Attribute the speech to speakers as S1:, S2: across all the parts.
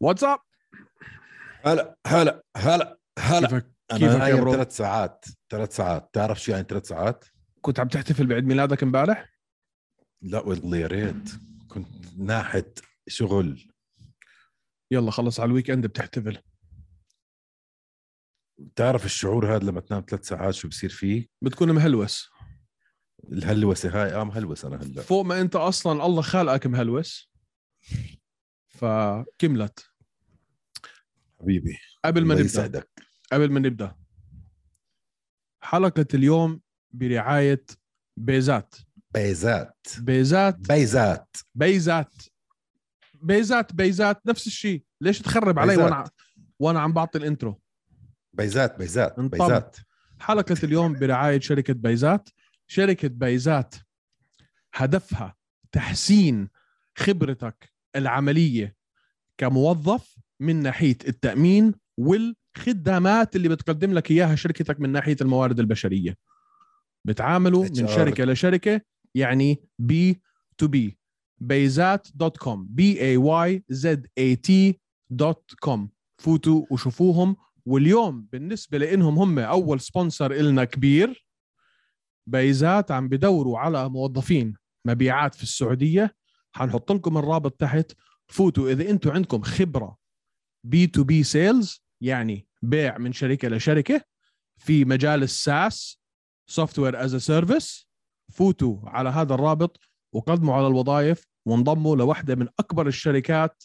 S1: What's up
S2: هلا هلا هلا هلا.
S1: كيفك
S2: أنا
S1: كيفك يا
S2: نايم
S1: bro؟
S2: ثلاث ساعات ثلاث ساعات. تعرف شو يعني ثلاث ساعات؟
S1: كنت عم تحتفل بعيد ميلادك امبارح؟
S2: لا والله يا ريت. كنت ناحت شغل.
S1: يلا خلص على ال weekend بتحتفل.
S2: بتعرف الشعور هذا لما تنام ثلاث ساعات شو بصير فيه؟
S1: بتكون مهلوس.
S2: الهلوسة هاي. آه مهلوس أنا هلا.
S1: فوق ما أنت أصلا الله خالقك مهلوس. فكملت.
S2: حبيبي
S1: قبل ما نبدأ
S2: يسعدك.
S1: قبل ما نبدأ حلقة اليوم برعاية بيزات.
S2: بيزات.
S1: بيزات.
S2: بيزات.
S1: بيزات. بيزات بيزات نفس الشيء. ليش تخرب علي. وأنا وأنا عم بعطي الإنترو؟
S2: بيزات بيزات
S1: انطبع.
S2: بيزات.
S1: حلقة اليوم برعاية شركة بيزات. شركة بيزات هدفها تحسين خبرتك العملية كموظف من ناحية التأمين والخدمات اللي بتقدم لك إياها شركتك من ناحية الموارد البشرية. بتعاملوا من
S2: HR.
S1: شركة لشركة يعني B to B بيزات dot com B A Y Z A T dot com فوتوا وشوفوهم. واليوم بالنسبة لإنهم هم أول sponsor إلنا كبير بيزات عم بدوروا على موظفين مبيعات في السعودية. حنحط لكم الرابط تحت. فوتوا إذا أنتم عندكم خبرة B to B sales يعني بيع من شركة لشركة في مجال ال SaaS software as service فوتوا على هذا الرابط وقدموا على الوظائف وانضموا لوحدة من أكبر الشركات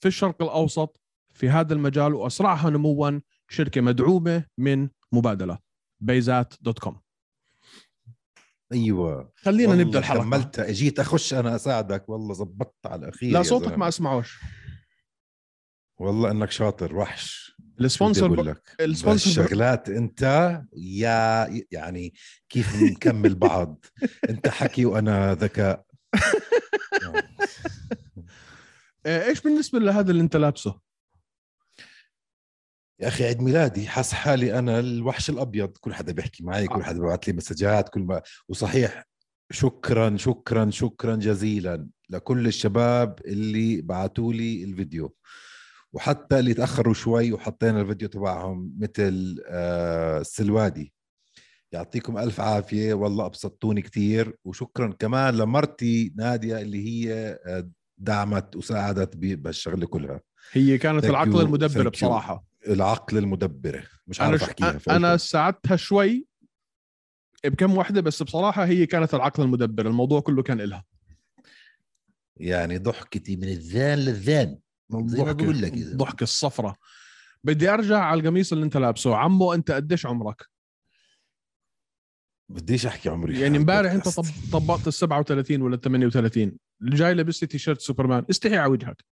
S1: في الشرق الأوسط في هذا المجال وأسرعها نموا شركة مدعومة من مبادلة بيزات dot com
S2: أيوه.
S1: خلينا نبدأ الحلقة.
S2: كملت اجيت أخش أنا أساعدك. والله زبطت على الاخير
S1: لا صوتك. ما أسمعوش.
S2: والله إنك شاطر وحش. ال
S1: sponsor
S2: أقول لك؟
S1: ال sponsor
S2: الشغلات أنت يا يعني كيف نكمل بعض؟ أنت حكي وأنا ذكاء.
S1: آه، إيش بالنسبة لهذا اللي أنت لابسه؟
S2: يا أخي عيد ميلادي حاس حالي أنا الوحش الأبيض. كل حدا بيحكي معي كل حدا بيبعث لي مسجات كل ما وصحيح شكرا شكرا شكرا جزيلا لكل الشباب اللي بعثوا لي الفيديو. وحتى اللي تأخروا شوي وحطينا الفيديو تبعهم مثل آه، السلوادي. يعطيكم ألف عافية. والله ابسطتوني كثير وشكرا كمان لمرتي نادية اللي هي آه، دعمت وساعدت بهالشغله كلها.
S1: هي كانت
S2: Thank
S1: العقل
S2: you,
S1: المدبر
S2: thank you.
S1: بصراحة.
S2: العقل المدبرة. مش عارف. أحكيها
S1: أنا ساعدتها شوي بكم وحدة بس بصراحة هي كانت العقل المدبر. الموضوع كله كان إلها.
S2: يعني ضحكتي من الذان للذان. زي ما بقول لك.
S1: الضحكه الصفراء بدي أرجع على القميص اللي أنت لابسه. عمو أنت قديش عمرك؟
S2: بديش أحكي عمري.
S1: يعني امبارح
S2: أنت.
S1: طب... طبقت ال 37 ولا ال 38 الجاي لبست تيشيرت سوبرمان. استحي على وجهك.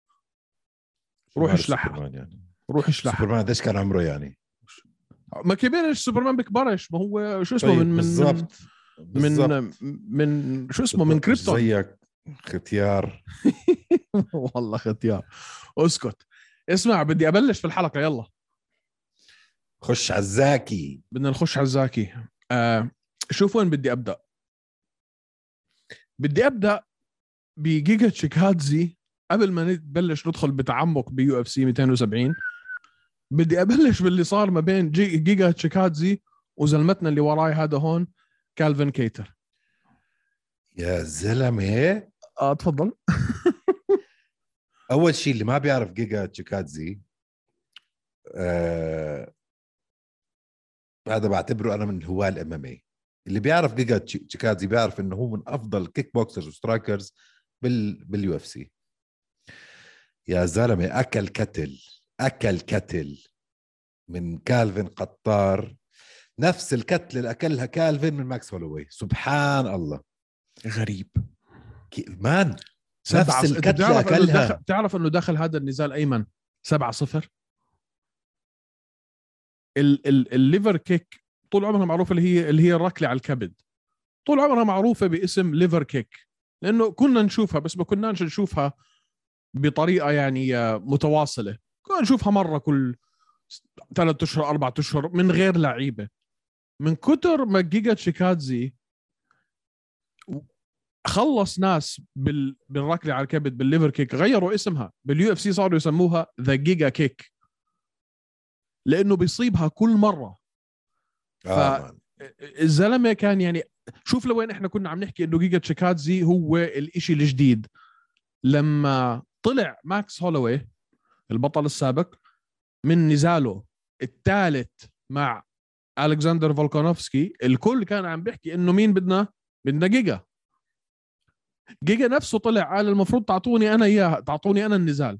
S1: روح اشلحها.
S2: يعني.
S1: روح اشلح.
S2: سوبرمان قديش كان عمره يعني؟
S1: ما كبرش سوبرمان بكبرش. ما هو شو اسمه؟
S2: طيب
S1: من من
S2: بالضبط.
S1: من
S2: بالضبط.
S1: من شو اسمه؟ من كريبتون.
S2: زيك ختيار.
S1: والله ختيار. اسكت. اسمع بدي أبلش في الحلقة يلا.
S2: خش على الزاكي.
S1: بدنا نخش على الزاكي. آه شوف وين بدي أبدأ. بدي أبدأ بجيجا تشيكادزي. قبل ما نبلش ندخل بتعمق ب UFC 270 بدي أبلش باللي صار ما بين جي جيجا تشيكادزي وزلمتنا اللي وراي هذا هون كالفن كيتر.
S2: يا زلمة.
S1: آه تفضل.
S2: أول شيء اللي ما بيعرف جيجا تشيكادزي آه هذا بعتبره أنا من هواة ال MMA. اللي بيعرف جيجا تشي- تشيكادزي بيعرف إنه هو من أفضل kickboxers و strikers بال بال UFC يا زلمة أكل كتل أكل كتل من كالفين كيتر. نفس الكتلة اللي أكلها كالفين من ماكس هولوي. سبحان الله.
S1: غريب. man.
S2: نفس
S1: إنه
S2: أكلها.
S1: دخل بتعرف إنه دخل هذا النزال أيمن؟ 7 0 ال ال ال liver kick طول عمرها معروفة اللي هي اللي هي الركلة على الكبد. طول عمرها معروفة باسم liver kick. لأنه كنا نشوفها بس ما كناش نشوفها بطريقة يعني آه، متواصلة. كنا نشوفها مرة كل ثلاث أشهر أربع أشهر من غير لعيبة. من كتر ما جيجا تشيكادزي خلص ناس بال... بالركلة على الكبد بال liver kick غيروا اسمها. بال UFC صاروا يسموها the Giga kick لأنه بيصيبها كل مرة.
S2: آه.
S1: الزلمة كان يعني شوف لوين إحنا كنا عم نحكي إنه جيجا تشيكادزي هو الإشي الجديد. لما طلع ماكس هولوي البطل السابق من نزاله الثالث مع الكسندر فولكانوفسكي الكل كان عم بيحكي إنه مين بدنا؟ بدنا جيجا جيجا نفسه طلع قال المفروض تعطوني أنا إياها تعطوني أنا النزال.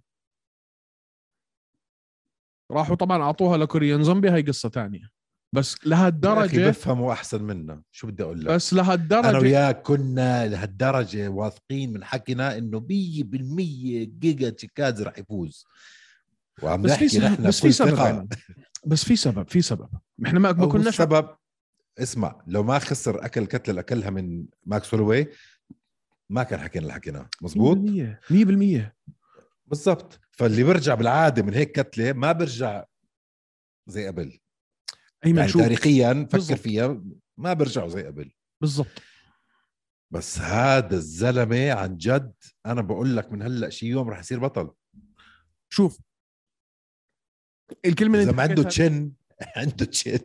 S1: راحوا طبعا أعطوها لكوريان زومبي هاي قصة تانية. بس لهالدرجه
S2: بفهموا أحسن منا. شو بدي أقول لك؟
S1: بس
S2: أنا
S1: لهالدرجه
S2: وياك كنا لهالدرجة واثقين من حكينا إنه 100% جيجا تشيكادز رح يفوز. وعم
S1: بس
S2: نحكي
S1: سبب
S2: نحن
S1: بس في سبب. أيمن. بس في سبب في سبب. إحنا ما كناش
S2: السبب اسمع لو ما خسر أكل كتلة اللي اكلها من ماكس هولوي ما كان حكينا اللي حكيناه مزبوط؟
S1: 100% 100%
S2: بالضبط. فاللي بيرجع بالعادة من هيك كتلة ما بيرجع زي قبل.
S1: ايمن
S2: يعني
S1: شوف
S2: تاريخيا فكر. فيها ما بيرجعوا زي قبل.
S1: بالضبط.
S2: بس هذا الزلمة عن جد أنا بقول لك من هلأ شي يوم رح يصير بطل.
S1: شوف. الكلمة اللي
S2: إذا
S1: أنت
S2: ما عنده chin عنده chin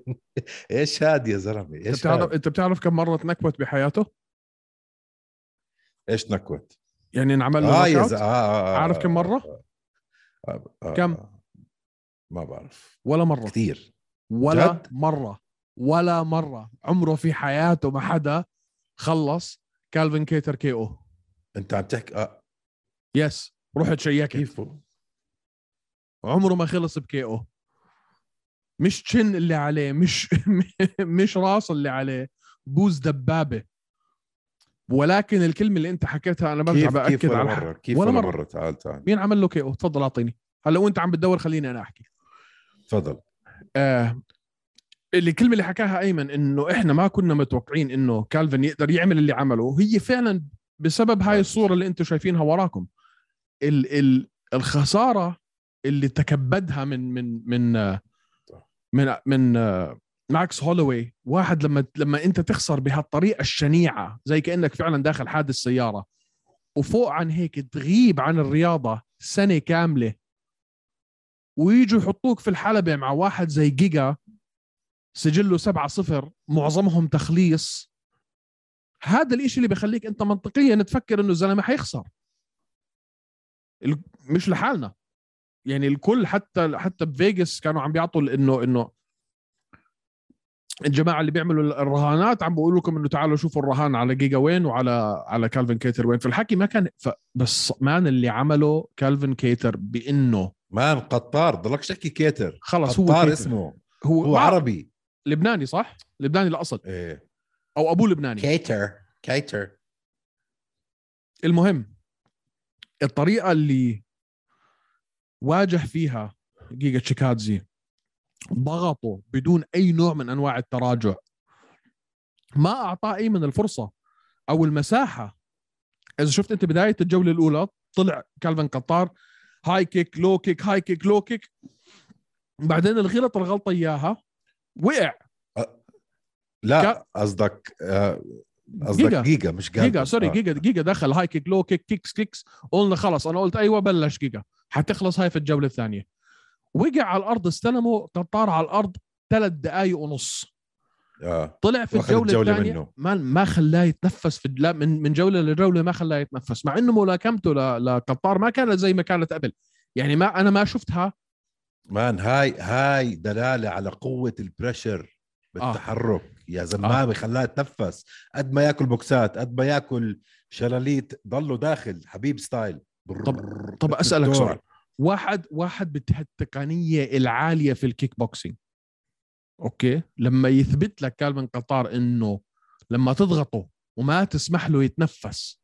S2: إيش هاد يا زلمة؟
S1: أنت
S2: إيش
S1: بتعرف
S2: هاد؟
S1: أنت بتعرف كم مرة تنكبت بحياته؟
S2: إيش knocked out؟
S1: يعني انعمل له
S2: ز...
S1: أوت
S2: آه آه آه
S1: عارف كم مرة؟
S2: آه آه آه
S1: كم؟
S2: آه ما بعرف.
S1: ولا مرة.
S2: كثير.
S1: ولا
S2: جد؟
S1: مرة. ولا مرة. عمره في حياته ما حدا خلص كالفين كيتر KO.
S2: أنت عم تحكي آه.
S1: بس رحت شيكت
S2: كيف
S1: عمره ما خلص ب KO. مش chin اللي عليه مش مش راس اللي عليه. بوز دبابة. ولكن الكلمة اللي أنت حكيتها أنا برجع
S2: كيف
S1: بأكد
S2: كيف ولا. مرة؟ كيف
S1: ولا
S2: ولا
S1: مرة.
S2: مرة؟ تعال تعال.
S1: مين عمل له KO تفضل أعطيني. هلا وأنت عم بتدور خليني أنا أحكي.
S2: تفضل.
S1: آه اللي الكلمة اللي حكاها أيمن إنه إحنا ما كنا متوقعين إنه كالفن يقدر يعمل اللي عمله. هي فعلا بسبب هاي الصورة اللي أنتم شايفينها وراكم. ال ال الخسارة اللي تكبدها من من من آه، من من آه، ماكس هولوي واحد لما لما انت تخسر بهالطريقة الشنيعة زي كأنك فعلا داخل حادث سيارة وفوق عن هيك تغيب عن الرياضة سنة كاملة ويجوا يحطوك في الحلبة مع واحد زي جيجا سجله 7 صفر معظمهم تخليص. هذا الإشي اللي بخليك أنت منطقيا تفكر إنه الزلمة حيخسر. مش لحالنا. يعني الكل حتى حتى بفيغاس كانوا عم بيعطوا إنه إنه الجماعة اللي بيعملوا الرهانات عم بيقولوا لكم إنه تعالوا شوفوا الرهان على جيجا وين وعلى على كالفن كيتر وين. فالحكي ما كان ف بس man اللي عمله كالفن كيتر بإنه
S2: man قطار ضلك تحكي كيتر.
S1: خلص هو
S2: قطار
S1: كيتر.
S2: اسمه.
S1: هو,
S2: هو عربي.
S1: لبناني صح؟ لبناني الأصل.
S2: إيه.
S1: أو أبوه لبناني.
S2: كيتر كيتر.
S1: المهم الطريقة اللي واجه فيها جيجا تشيكادزي ضغطه بدون أي نوع من أنواع التراجع. ما أعطاه أي من الفرصة أو المساحة. إذا شفت أنت بداية الجولة الأولى طلع كالفن قطار high kick low kick high kick low kick. بعدين الغلط الغلطة إياها وقع.
S2: لا قصدك آه، قصدك
S1: جيجا.
S2: جيجا مش
S1: جيجا
S2: كالفن.
S1: sorry
S2: آه.
S1: جيجا جيجا دخل high kick low kick kicks kicks. قلنا خلص أنا قلت أيوه بلش جيجا. حتخلص هاي في الجولة الثانية. وقع على الأرض استلمه قطار على الأرض ثلاث دقائق ونص.
S2: آه.
S1: طلع في
S2: الجولة
S1: الجولة
S2: الثانية.
S1: ما ما خلاه يتنفس في لا من من جولة لجولة ما خلاه يتنفس مع إنه ملاكمته لقطار ما كانت زي ما كانت قبل. يعني ما أنا ما شفتها.
S2: man هاي هاي دلالة على قوة ال pressure بالتحرك. يا زلمة خلاه يتنفس. قد ما ياكل بوكسات قد ما ياكل شلاليت ضله داخل. حبيب style. بررر.
S1: طب
S2: أسألك.
S1: سؤال. واحد واحد بالتقنيه العالية في ال kickboxing. okay؟ لما يثبت لك كالفن قطار إنه لما تضغطه وما تسمح له يتنفس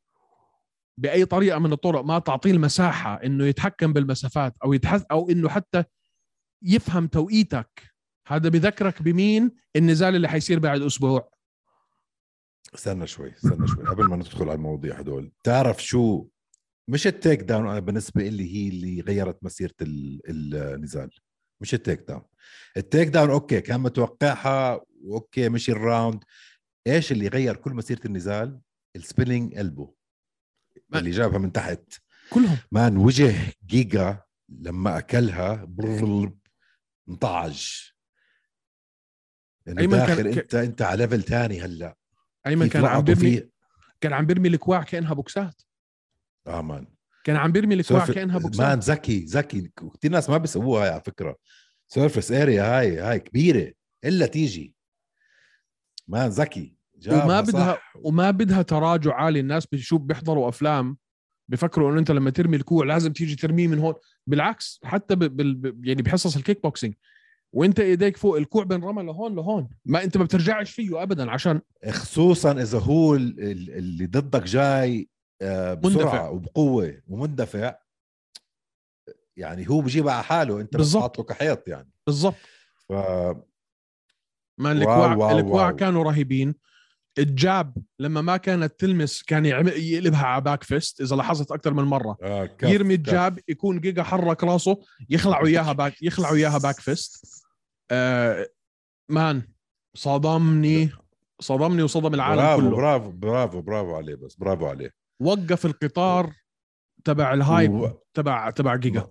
S1: بأي طريقة من الطرق ما تعطيه المساحة إنه يتحكم بالمسافات أو يتحس أو إنه حتى يفهم توقيتك. هذا بذكرك بمين؟ النزال اللي حيصير بعد أسبوع.
S2: استنى شوي استنى شوي. قبل ما ندخل على المواضيع هدول تعرف شو مش ال takedown أنا بالنسبة لي هي اللي غيرت مسيرة ال- النزال مش ال takedown. ال takedown okay كان متوقعها و okay مشي ال round إيش اللي غير كل مسيرة النزال؟ ال spinning
S1: elbow
S2: اللي جابها من تحت.
S1: كلهم.
S2: man وجه جيجا لما أكلها انطعج. يعني
S1: أيمن كان-
S2: أنت أنت على level تاني
S1: هلأ.
S2: أيمن
S1: كان عم بيرمي كان عم بيرمي الكواع كأنها بوكسات.
S2: آه man.
S1: كان عم بيرمي الكواع
S2: surf-
S1: كأنها
S2: man
S1: بوكسات
S2: ذكي ذكي. كثير ناس ما بيسووها هاي على فكرة. surface area هاي هاي كبيرة. إلا تيجي. man ذكي.
S1: وما بدها
S2: صح.
S1: وما بدها تراجع عالي. الناس بتشوف بيحضروا أفلام بفكروا إنه أنت لما ترمي الكوع لازم تيجي ترميه من هون. بالعكس حتى ب... بال... ب- يعني بحصص الكيك بوكسينج. وأنت إيديك فوق الكوع بنرمى لهون لهون. ما أنت ما بترجعش فيه ابدا عشان
S2: خصوصا إذا هو ال- ال- اللي ضدك جاي بسرعة
S1: مندفع.
S2: وبقوة ومندفع. يعني هو بجيبها على حاله انت بس. حاطه كحيط يعني.
S1: بالضبط.
S2: ف
S1: ما الكواع الكواع. كانوا رهيبين. ال jab لما ما كانت تلمس كان يقلبها على back fist إذا لاحظت أكثر من مرة.
S2: آه كف
S1: يرمي
S2: كف.
S1: ال jab يكون جيجا حرك راسه يخلعوا اياها back يخلعوا اياها back fist آه man صدمني. صدمني وصدم العالم
S2: برافو
S1: كله.
S2: برافو برافو برافو عليه بس برافو عليه.
S1: وقف القطار تبع الهايب
S2: و-
S1: تبع تبع جيجا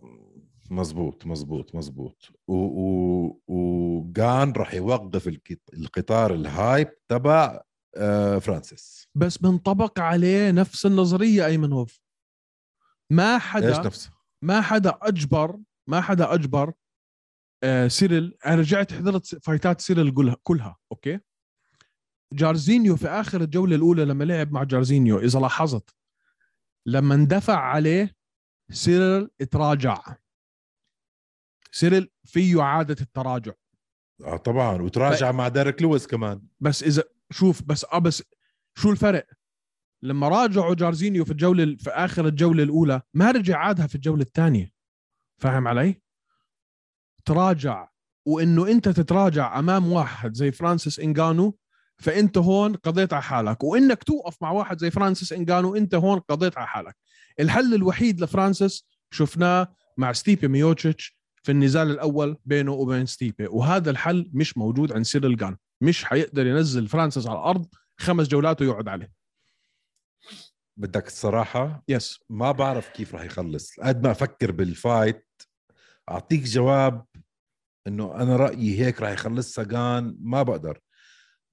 S2: مزبوط مزبوط مزبوط و... و... راح يوقف القطار ال hype تبع آه فرانسيس.
S1: بس بنطبق عليه نفس النظرية ايمنوف ما
S2: إيش
S1: حدا
S2: نفسه
S1: ما حدا اجبر ما حدا أجبر آه سيريل أنا رجعت حضرت fight ات سيريل كلها كلها أوكي؟ جارزينيو في آخر الجولة الأولى لما لعب مع جارزينيو إذا لاحظت لما اندفع عليه سيريل تراجع سيريل فيه عادة التراجع.
S2: آه طبعا وتراجع مع ديريك لويس كمان.
S1: بس إذا شوف بس آه بس شو الفرق؟ لما راجعوا جارزينيو في الجولة في آخر الجولة الأولى ما رجع عادها في الجولة الثانية. فاهم علي؟ تراجع. وإنه أنت تتراجع أمام واحد زي فرانسيس انجانو فأنت هون قضيت على حالك وإنك توقف مع واحد زي فرانسيس انجانو أنت هون قضيت على حالك. الحل الوحيد لفرانسيس شفناه مع ستيبي ميوتشيتش في النزال الأول بينه وبين ستيبي وهذا الحل مش موجود عند سيريل جان مش حيقدر ينزل فرانسيس على الأرض خمس جولات ويقعد عليه.
S2: بدك الصراحة؟
S1: yes
S2: ما بعرف كيف راح يخلص. قد ما أفكر بال fight أعطيك جواب إنه أنا رأيي هيك راح يخلصها جان ما بقدر.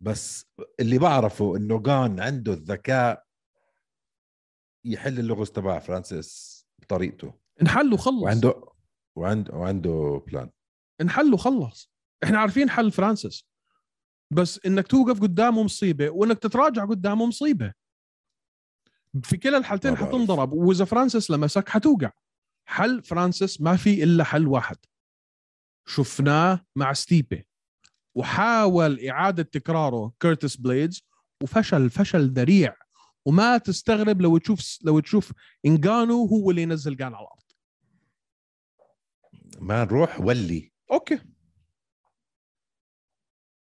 S2: بس اللي بعرفه إنه جان عنده الذكاء يحل اللغز تبع فرانسيس بطريقته.
S1: انحل وخلص.
S2: وعنده وعنده وعنده plan
S1: انحل وخلص. إحنا عارفين حل فرانسيس. بس إنك توقف قدامه مصيبة وإنك تتراجع قدامه مصيبة. في كلا الحالتين. حتنضرب وإذا فرانسيس لمسك حتوقع. حل فرانسيس ما في إلا حل واحد. شفناه مع ستيبي. وحاول إعادة تكراره كيرتس بليدز وفشل فشل ذريع. وما تستغرب لو تشوف لو تشوف إنجانو هو اللي ينزل جان على الأرض.
S2: ما نروح ولي.
S1: أوكي.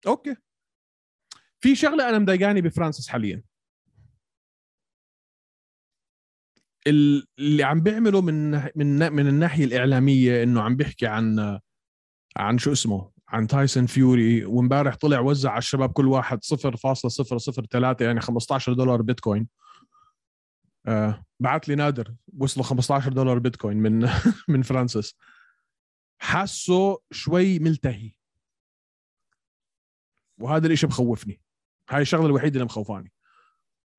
S1: أوكي. في شغلة أنا مضايقاني بفرانسيس حاليا. ال- اللي عم بيعمله من من من الناحية الإعلامية إنه عم بيحكي عن عن شو اسمه. عن تايسون فيوري وامبارح طلع وزع على الشباب كل واحد 0.003 يعني 15 دولار بيتكوين. آه بعت لي نادر وصلوا 15 دولار بيتكوين من من فرانسيس. حاسه شوي ملتهي. وهذا الإشي بخوفني هاي الشغلة الوحيدة اللي مخوفاني.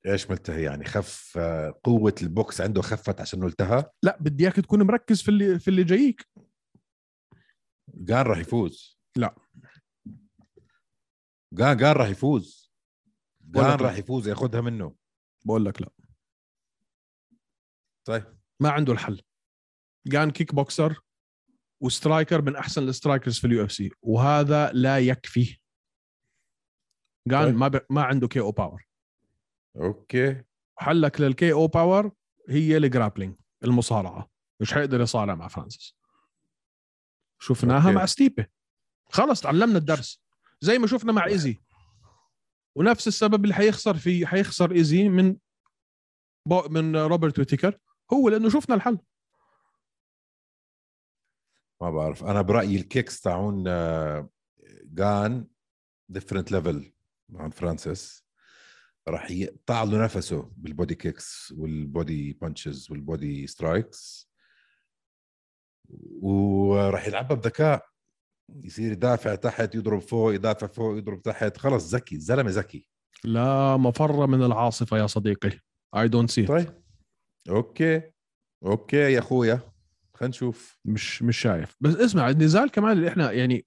S2: إيش ملتهي؟ يعني خف آه، قوة البوكس عنده خفت عشان التهى؟
S1: لا بدي إياك تكون مركز في اللي في اللي جايك.
S2: جان راح يفوز.
S1: لا.
S2: جان جان راح يفوز. جان. راح يفوز ياخذها منه.
S1: بقول لك لا.
S2: طيب.
S1: ما عنده الحل. كان kickboxer و striker من أحسن ال strikers في ال UFC وهذا لا يكفي. كان
S2: طيب.
S1: ما ب... ما عنده KO power
S2: أوكي.
S1: حلك لل KO power هي ال grappling المصارعة. مش حيقدر يصارع مع فرانسيس. شفناها
S2: أوكي.
S1: مع ستيبي. خلص تعلمنا الدرس. زي ما شفنا مع إيزي. ونفس السبب اللي حيخسر فيه حيخسر إيزي من من روبرت ويتيكر هو لأنه شفنا الحل.
S2: ما بعرف. أنا برأيي ال kicks تاعون جان different level عن فرانسيس. راح يقطع له نفسه بال body kicks وال body punches وال body strikes وراح يلعبها بذكاء. يصير يدافع تحت يضرب فوق يدافع فوق يضرب تحت. خلص ذكي زلمه ذكي.
S1: لا مفر من العاصفة يا صديقي. I don't see
S2: طيب. أوكي. أوكي يا أخويا. خلينا نشوف.
S1: مش مش شايف. بس اسمع النزال كمان اللي إحنا يعني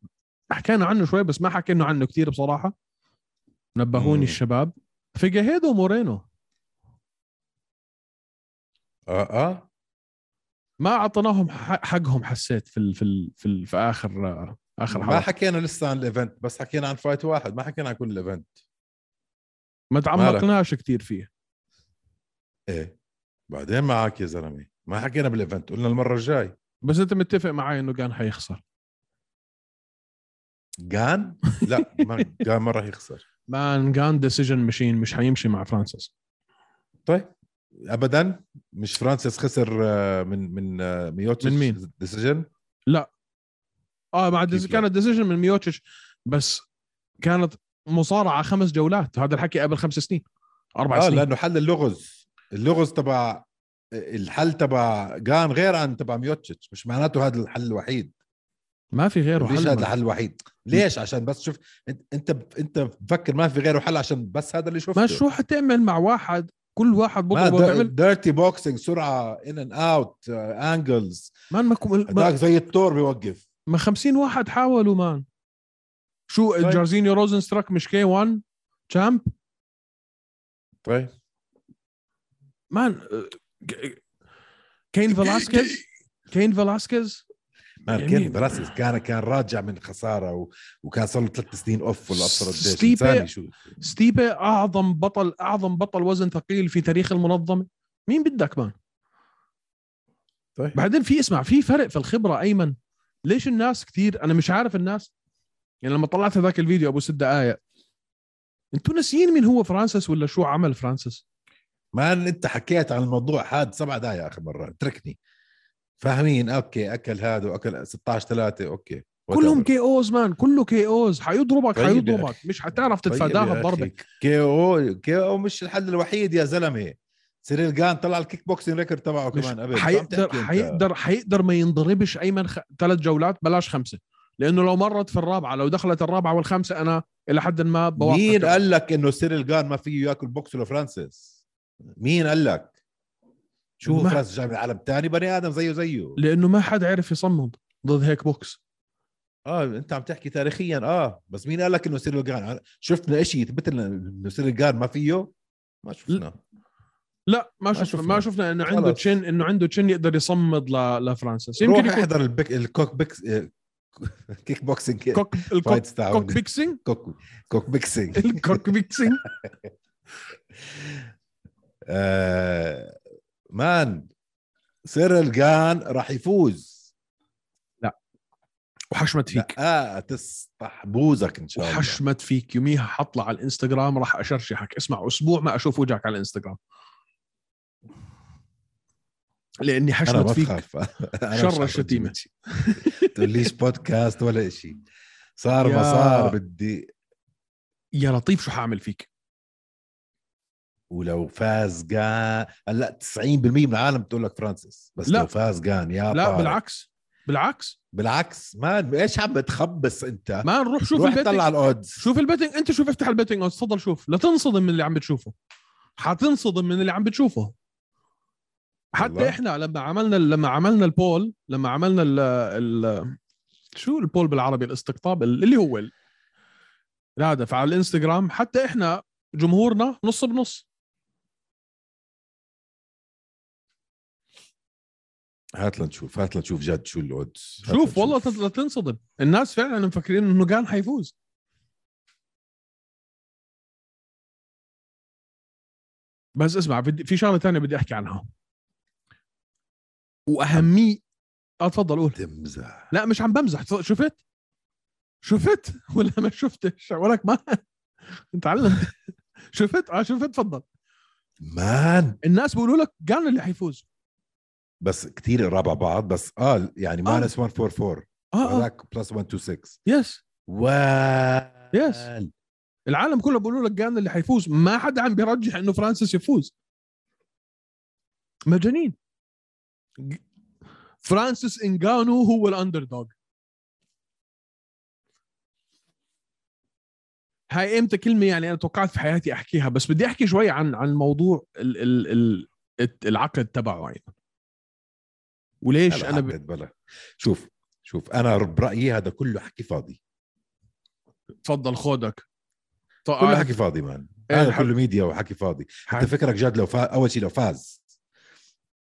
S1: حكينا عنه شوي بس ما حكينا عنه كثير بصراحة. نبهوني
S2: مم.
S1: الشباب. فيجاريدو مورينو.
S2: آه آه.
S1: ما اعطيناهم حقهم حسيت في ال في ال في, ال في آخر آخر
S2: ما
S1: حلقة.
S2: حكينا لسه عن ال event بس حكينا عن fight واحد ما حكينا عن كل ال event
S1: ما تعمقناش كثير فيه.
S2: إيه. بعدين معك يا زلمة ما حكينا بال event قلنا المرة الجاي.
S1: بس أنت متفق معي إنه كان حيخسر.
S2: جان؟ لا ما جان ما راح يخسر.
S1: man كان decision machine مش حيمشي مع فرانسيس.
S2: طيب ابدا؟ مش فرانسيس خسر آه، من من آه، ميوتش
S1: من مين؟
S2: decision
S1: آه مع؟ كانت decision من ميوتش بس كانت مصارعة خمس جولات. هذا الحكي قبل خمس سنين. أربع
S2: آه
S1: سنين.
S2: لأنه حل اللغز. اللغز تبع الحل تبع جان غير عن تبع ميوتش مش معناته هذا الحل الوحيد.
S1: ما في غيره
S2: ليش
S1: حل
S2: هذا. الحل الوحيد. ليش؟ عشان بس شوف انت انت بفكر ما في غيره حل عشان بس هذا اللي شفته.
S1: ما شو حتعمل مع واحد؟ كل واحد بضربه بيعمل
S2: dirty boxing سرعة in and out angles
S1: man ما, ما,
S2: زي الثور بيوقف.
S1: ما 50 واحد حاولوا man. شو
S2: طيب.
S1: جارزينيو روزنستراك مش K-1 champ؟
S2: طيب.
S1: man ك- كين فلاسكيز؟ كين فلاسكيز؟ man
S2: كين فلاسكيز كان كان راجع من خسارة و... وكان صار له ثلاث سنين off ولا ابصر قديش.
S1: ستيبي-
S2: شو.
S1: ستيبي أعظم بطل أعظم بطل وزن ثقيل في تاريخ المنظمة. مين بدك man؟
S2: طيب.
S1: بعدين في اسمع في فرق في الخبرة أيمن. ليش الناس كثير أنا مش عارف الناس يعني لما طلعت هذاك الفيديو أبو ست دقائق أنتوا ناسيين مين هو فرانسيس ولا شو عمل فرانسيس؟
S2: man أنت حكيت عن الموضوع هذا سبع دقائق آخر مرة اتركني. فاهمين؟ okay أكل هذا وأكل 16 3 okay.
S1: كلهم. KOs man كله KOs. حيضربك
S2: طيب
S1: حيضربك. مش حتعرف
S2: طيب
S1: تتفاداها
S2: أخي،
S1: بضربه
S2: KO KO مش الحل الوحيد يا زلمة. سيريل جان طلع ال kickboxing record تبعه كمان قبل
S1: حيقدر؟ حيقدر حيقدر ما ينضربش أيمن خ... ثلاث جولات بلاش خمسة. لأنه لو مرت في الرابعة لو دخلت الرابعة والخامسه أنا إلى حد ما بوافقك
S2: مين قال لك إنه سيريل جان ما فيه ياكل بوكس لفرانسيس؟ مين قال لك؟ شو فرانسيس جاي من عالم تاني؟ بني آدم زيه زيه.
S1: لأنه ما حد عرف يصمد ضد هيك بوكس.
S2: آه أنت عم تحكي تاريخيا آه بس مين قال لك إنه سيريل جان؟ شفنا شيء يثبت لنا إنه سيريل جان ما فيه؟ ما شفنا.
S1: لا ما شفنا
S2: شفنا.
S1: ما شفنا إنه عنده. تشن إنه عنده تشن يقدر يصمد ل... لفرانسيس يمكن
S2: روح
S1: يكون
S2: احضر البك... الكوك بيكس كيك بوكسينج
S1: كوك الكوك. كوك بيكسينج
S2: كوك كوك بيكسينج
S1: الكوك بيكسينج
S2: آه مان سيريل جان راح يفوز.
S1: وحشمت فيك.
S2: لا تسطح بوزك إن شاء الله.
S1: وحشمت فيك. يوميها حطلع على الإنستغرام راح أشرشحك. اسمع أسبوع ما أشوف وجهك على الإنستغرام.
S2: لأني
S1: حشمت
S2: ما
S1: فيك.
S2: أنا مش
S1: شر
S2: شي. تقوليش بودكاست ولا شيء صار
S1: يا-
S2: ما صار بدي.
S1: يا لطيف شو حأعمل فيك؟
S2: ولو فاز جان هلأ 90% من العالم بتقول لك فرانسيس. بس
S1: لا.
S2: لو فاز جان يا
S1: لا
S2: طارق.
S1: بالعكس. بالعكس.
S2: بالعكس. man إيش عم بتخبص أنت؟
S1: ما نروح شوف
S2: روح
S1: ال betting.
S2: طلع ال odds
S1: شوف ال betting أنت شوف افتح ال betting odds تفضل شوف. لا تنصدم من اللي عم بتشوفه. حتنصدم من اللي عم بتشوفه. حتى
S2: والله.
S1: إحنا لما عملنا لما عملنا البول لما عملنا ال ال شو البول بالعربي؟ الاستقطاب اللي هو ال- الهدف على الإنستغرام. حتى إحنا جمهورنا نص بنص.
S2: هات لنشوف هات لنشوف جد شو الاودز
S1: شوف والله تنصدم. الناس فعلا مفكرين إنه كان حيفوز. بس اسمع بدي في شغلة ثانية بدي أحكي عنها. وأهميه. آه تفضل قول.
S2: تمزح.
S1: لا مش عم بمزح. شفت؟ شفت؟ ولا ما شفتش؟ ولك ما انت علمت شفت؟ آه شفت تفضل
S2: man.
S1: الناس بيقولوا لك جان اللي حيفوز.
S2: بس كثير قراب على بعض بس آه يعني. minus 144
S1: آه
S2: هذاك plus 126
S1: yes
S2: وال
S1: Yes. العالم كله بيقولوا لك جان اللي حيفوز. ما حدا عم بيرجح إنه فرانسيس يفوز. مجانين. فرانسيس إنجانو هو ال underdog هاي إمتى كلمة يعني أنا توقعت في حياتي أحكيها بس بدي أحكي شوي عن عن موضوع ال ال ال العقد تبعه يعني. وليش أنا ب...
S2: بلا. شوف شوف أنا برايي هذا كله حكي فاضي.
S1: تفضل خودك.
S2: كله حكي فاضي man.
S1: إيه،
S2: هذا
S1: الح-
S2: كله ميديا وحكي فاضي. انت فكرك جاد لو فاز أول شيء لو فاز.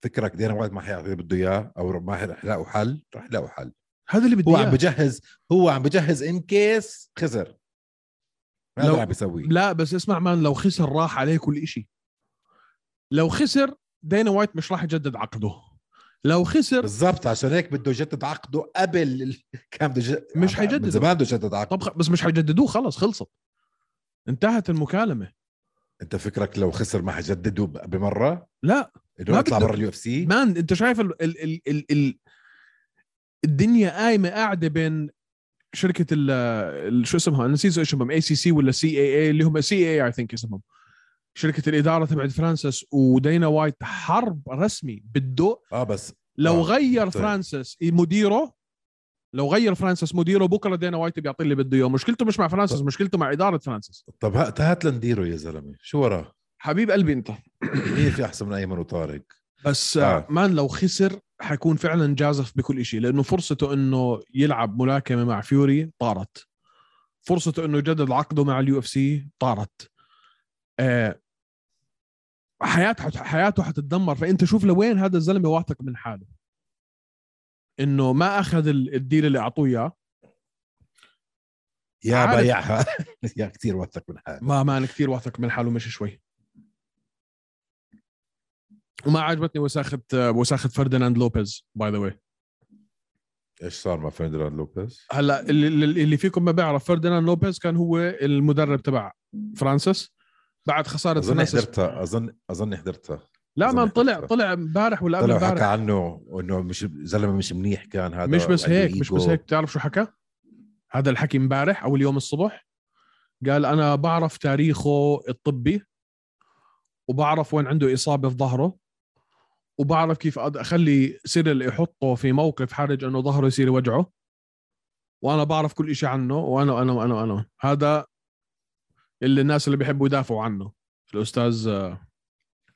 S2: فكرك دينا وايت ما حيعطي اللي بده إياه أو ما رح يلاقوا حل رح يلاقوا حل
S1: هذا اللي بدي
S2: هو عم. بجهز هو عم بجهز in case خسر هذا
S1: لو-
S2: عم بيسويه
S1: لا بس اسمع man لو خسر راح عليه كل إشي لو خسر دينا وايت مش راح يجدد عقده لو خسر
S2: بالضبط عشان هيك بده يجدد عقده قبل. كان بده.
S1: مش حيجدد.
S2: زمان بده يجدد عقده
S1: طب بس مش حيجددوه خلص خلصت انتهت المكالمة
S2: انت فكرك لو خسر ما حيجددوا ب- بمرة؟
S1: لا إنه
S2: يطلع برا ال UF C
S1: man انت شايف ال ال ال ال ال الدنيا قايمة قاعدة بين شركة ال شو اسمها؟ أنا نسيت اسمهم ACC ولا CAA اللي هم CAA I think اسمهم. شركة الإدارة تبعت فرانسيس ودينا وايت حرب رسمي بده
S2: آه بس
S1: لو
S2: آه،
S1: غير
S2: طيب.
S1: فرانسيس مديره لو غير فرانسيس مديره بكرة دينا وايت بيعطي اللي بده إياه. مشكلته مش مع فرانسيس مشكلته مع إدارة فرانسيس.
S2: طب هات هات لنديره يا زلمة. شو وراه؟
S1: حبيب قلبي أنت.
S2: مين في احسن من أيمن وطارق؟
S1: بس
S2: آه.
S1: آه. man لو خسر حيكون فعلا جازف بكل شيء لأنه فرصته إنه يلعب ملاكمة مع فيوري طارت. فرصته إنه يجدد عقده مع ال UFC طارت. آه حياته حياته حتتدمر. فأنت شوف لوين هذا الزلمة واثق من حاله. إنه ما أخذ ال- ال deal اللي أعطوه
S2: إياه.
S1: yeah.
S2: بايعها يا كثير وثق من حاله.
S1: ما man كثير واثق من حاله مش شوي. وما عجبتني وساخة وساخة فرديناند لوبيز by the way
S2: إيش صار مع فرديناند لوبيز؟
S1: هلأ اللي, اللي فيكم ما بيعرف فرديناند لوبيز كان هو المدرب تبع فرانسيس. بعد
S2: خسارة
S1: أظن
S2: حضرتها اظن أظن حضرتها.
S1: لا ما طلع. طلع امبارح ولا قبل
S2: طلع حكى
S1: امبارح.
S2: عنه إنه مش زلمة مش منيح كان هذا
S1: مش بس هيك مش بس. هيك. بتعرف شو حكى؟ هذا الحكي امبارح أو اليوم الصبح. قال أنا بعرف تاريخه الطبي وبعرف وين عنده إصابة في ظهره وبعرف كيف أخلي سيرل يحطه في موقف حرج إنه ظهره يصير يوجعه. وأنا بعرف كل شيء عنه وأنا وأنا وأنا وأنا هذا اللي الناس اللي بيحبوا يدافعوا عنه. الأستاذ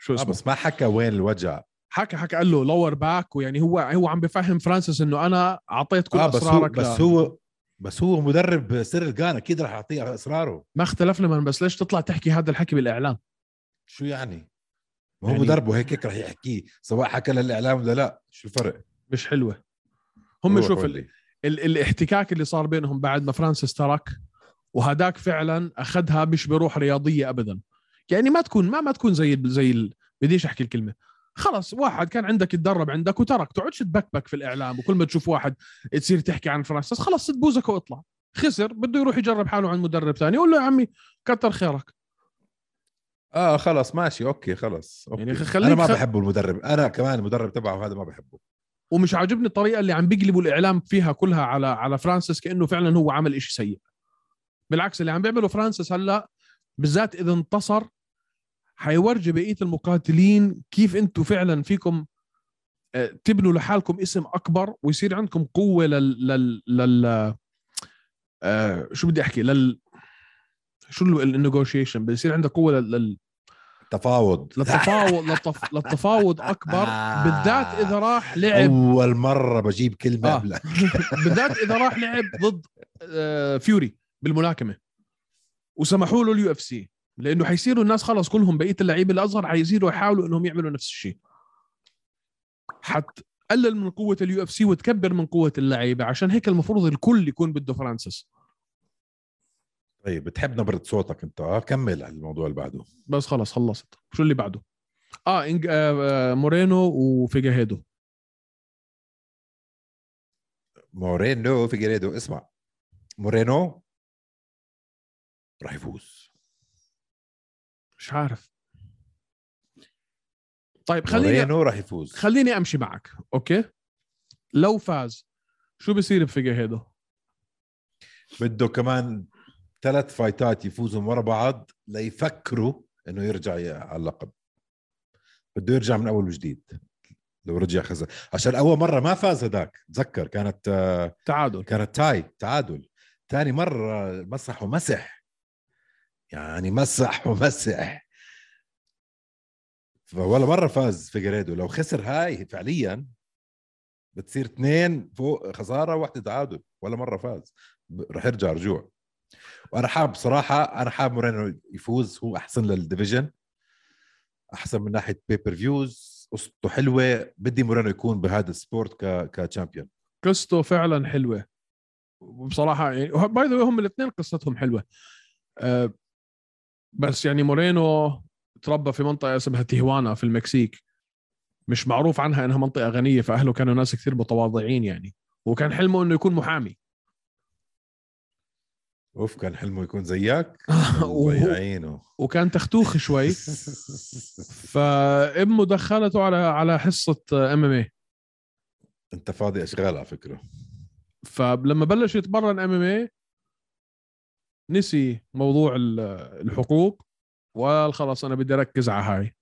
S1: آه، شو
S2: آه
S1: اسمه؟
S2: بس ما حكى وين الوجع.
S1: حكى حكى قال له لور باك ويعني هو هو عم بفهم فرانسيس إنه أنا أعطيت كل
S2: آه بس هو
S1: أسرارك
S2: بس
S1: ل-
S2: هو بس هو مدرب سيريل جان أكيد رح يعطيه أسراره.
S1: ما اختلفنا من بس ليش تطلع تحكي هذا الحكي بالإعلام؟
S2: شو يعني؟ ما هو
S1: يعني-
S2: مدربه هيك هيك رح يحكيه سواء حكى للإعلام ولا لا. شو الفرق؟
S1: مش حلوة. هم شوف ال... ال... الاحتكاك اللي صار بينهم بعد ما فرانسيس ترك وهداك فعلا أخذها مش بروح رياضية ابدا. يعني ما تكون ما ما تكون زي ال- زي ال... بديش أحكي الكلمة. خلص واحد كان عندك يتدرب عندك وترك تقعدش تبكبك في الإعلام وكل ما تشوف واحد تصير تحكي عن فرانسيس خلص سد بوزك واطلع. خسر بده يروح يجرب حاله عند مدرب ثاني قول له يا عمي كتر خيرك.
S2: آه خلص ماشي okay خلص okay.
S1: يعني خليك
S2: أنا ما
S1: خ-
S2: بحبه المدرب أنا كمان المدرب تبعه هذا ما بحبه.
S1: ومش عاجبني الطريقة اللي عم بيقلبوا الإعلام فيها كلها على على فرانسيس كأنه فعلا هو عمل إشي سيء. بالعكس اللي عم بيعمله فرانسيس هلأ بالذات إذا انتصر حيورجي بقية المقاتلين كيف أنتم فعلا فيكم آه، تبنوا لحالكم اسم أكبر ويصير عندكم قوة لل لل, لل... آه شو بدي أحكي؟ لل شو ال negotiation؟ بيصير عندك قوة لل...
S2: تفاوض.
S1: للتفاوض للتف... للتفاوض أكبر. بالذات إذا راح لعب
S2: أول مرة بجيب كلمة
S1: آه. بالذات إذا راح لعب ضد آه، فيوري بالملاكمة. وسمحوا له ال UFC لأنه حيصيروا الناس خلص كلهم بقية اللعيبه الأصغر حيصيروا يحاولوا إنهم يعملوا نفس الشيء. حتقلل من قوة ال UFC وتكبر من قوة اللعيبة عشان هيك المفروض الكل يكون بده فرانسيس.
S2: طيب بتحب نبرة صوتك أنت؟ آه كمل على الموضوع اللي بعده.
S1: بس خلص خلصت. شو اللي بعده؟ آه, إنج... آه آه، مورينو وفيجريدو
S2: مورينو فيجريدو اسمع. مورينو راح يفوز.
S1: مش عارف. طيب خليني
S2: مورينو راح يفوز.
S1: خليني أمشي معك okay؟ لو فاز شو بصير بفيجريدو
S2: بده كمان ثلاث fight ات يفوزوا ورا بعض ليفكروا إنه يرجع على اللقب. بده يرجع من أول وجديد. لو رجع خسر. عشان أول مرة ما فاز هداك تذكر كانت آه،
S1: تعادل.
S2: كانت tie تعادل. ثاني مرة مسح ومسح. يعني مسح ومسح. ولا مرة فاز فيجريدو لو خسر هاي فعليا بتصير اثنين فوق خسارة واحدة تعادل. ولا مرة فاز. رح يرجع رجوع. وأنا حاب صراحة أنا حاب مورينو يفوز. هو أحسن لل division. أحسن من ناحية pay-per-views قصته حلوة. بدي مورينو يكون بهذا ال sport ك ك champion
S1: قصته فعلا حلوة. وبصراحة يعني by the هم الاثنين قصتهم حلوة. أه بس يعني مورينو تربى في منطقة اسمها تيهوانا في المكسيك. مش معروف عنها إنها منطقة غنية فأهله كانوا ناس كثير متواضعين يعني. وكان حلمه إنه يكون محامي.
S2: أوف كان حلمه يكون زيك يعني
S1: وكان تختوخ شوي. فأمه دخلته على على حصة إم إم اي
S2: أنت فاضي أشغال على فكرة.
S1: فلما بلش يتمرن MMA نسي موضوع ال- الحقوق وقال خلاص أنا بدي أركز على هاي.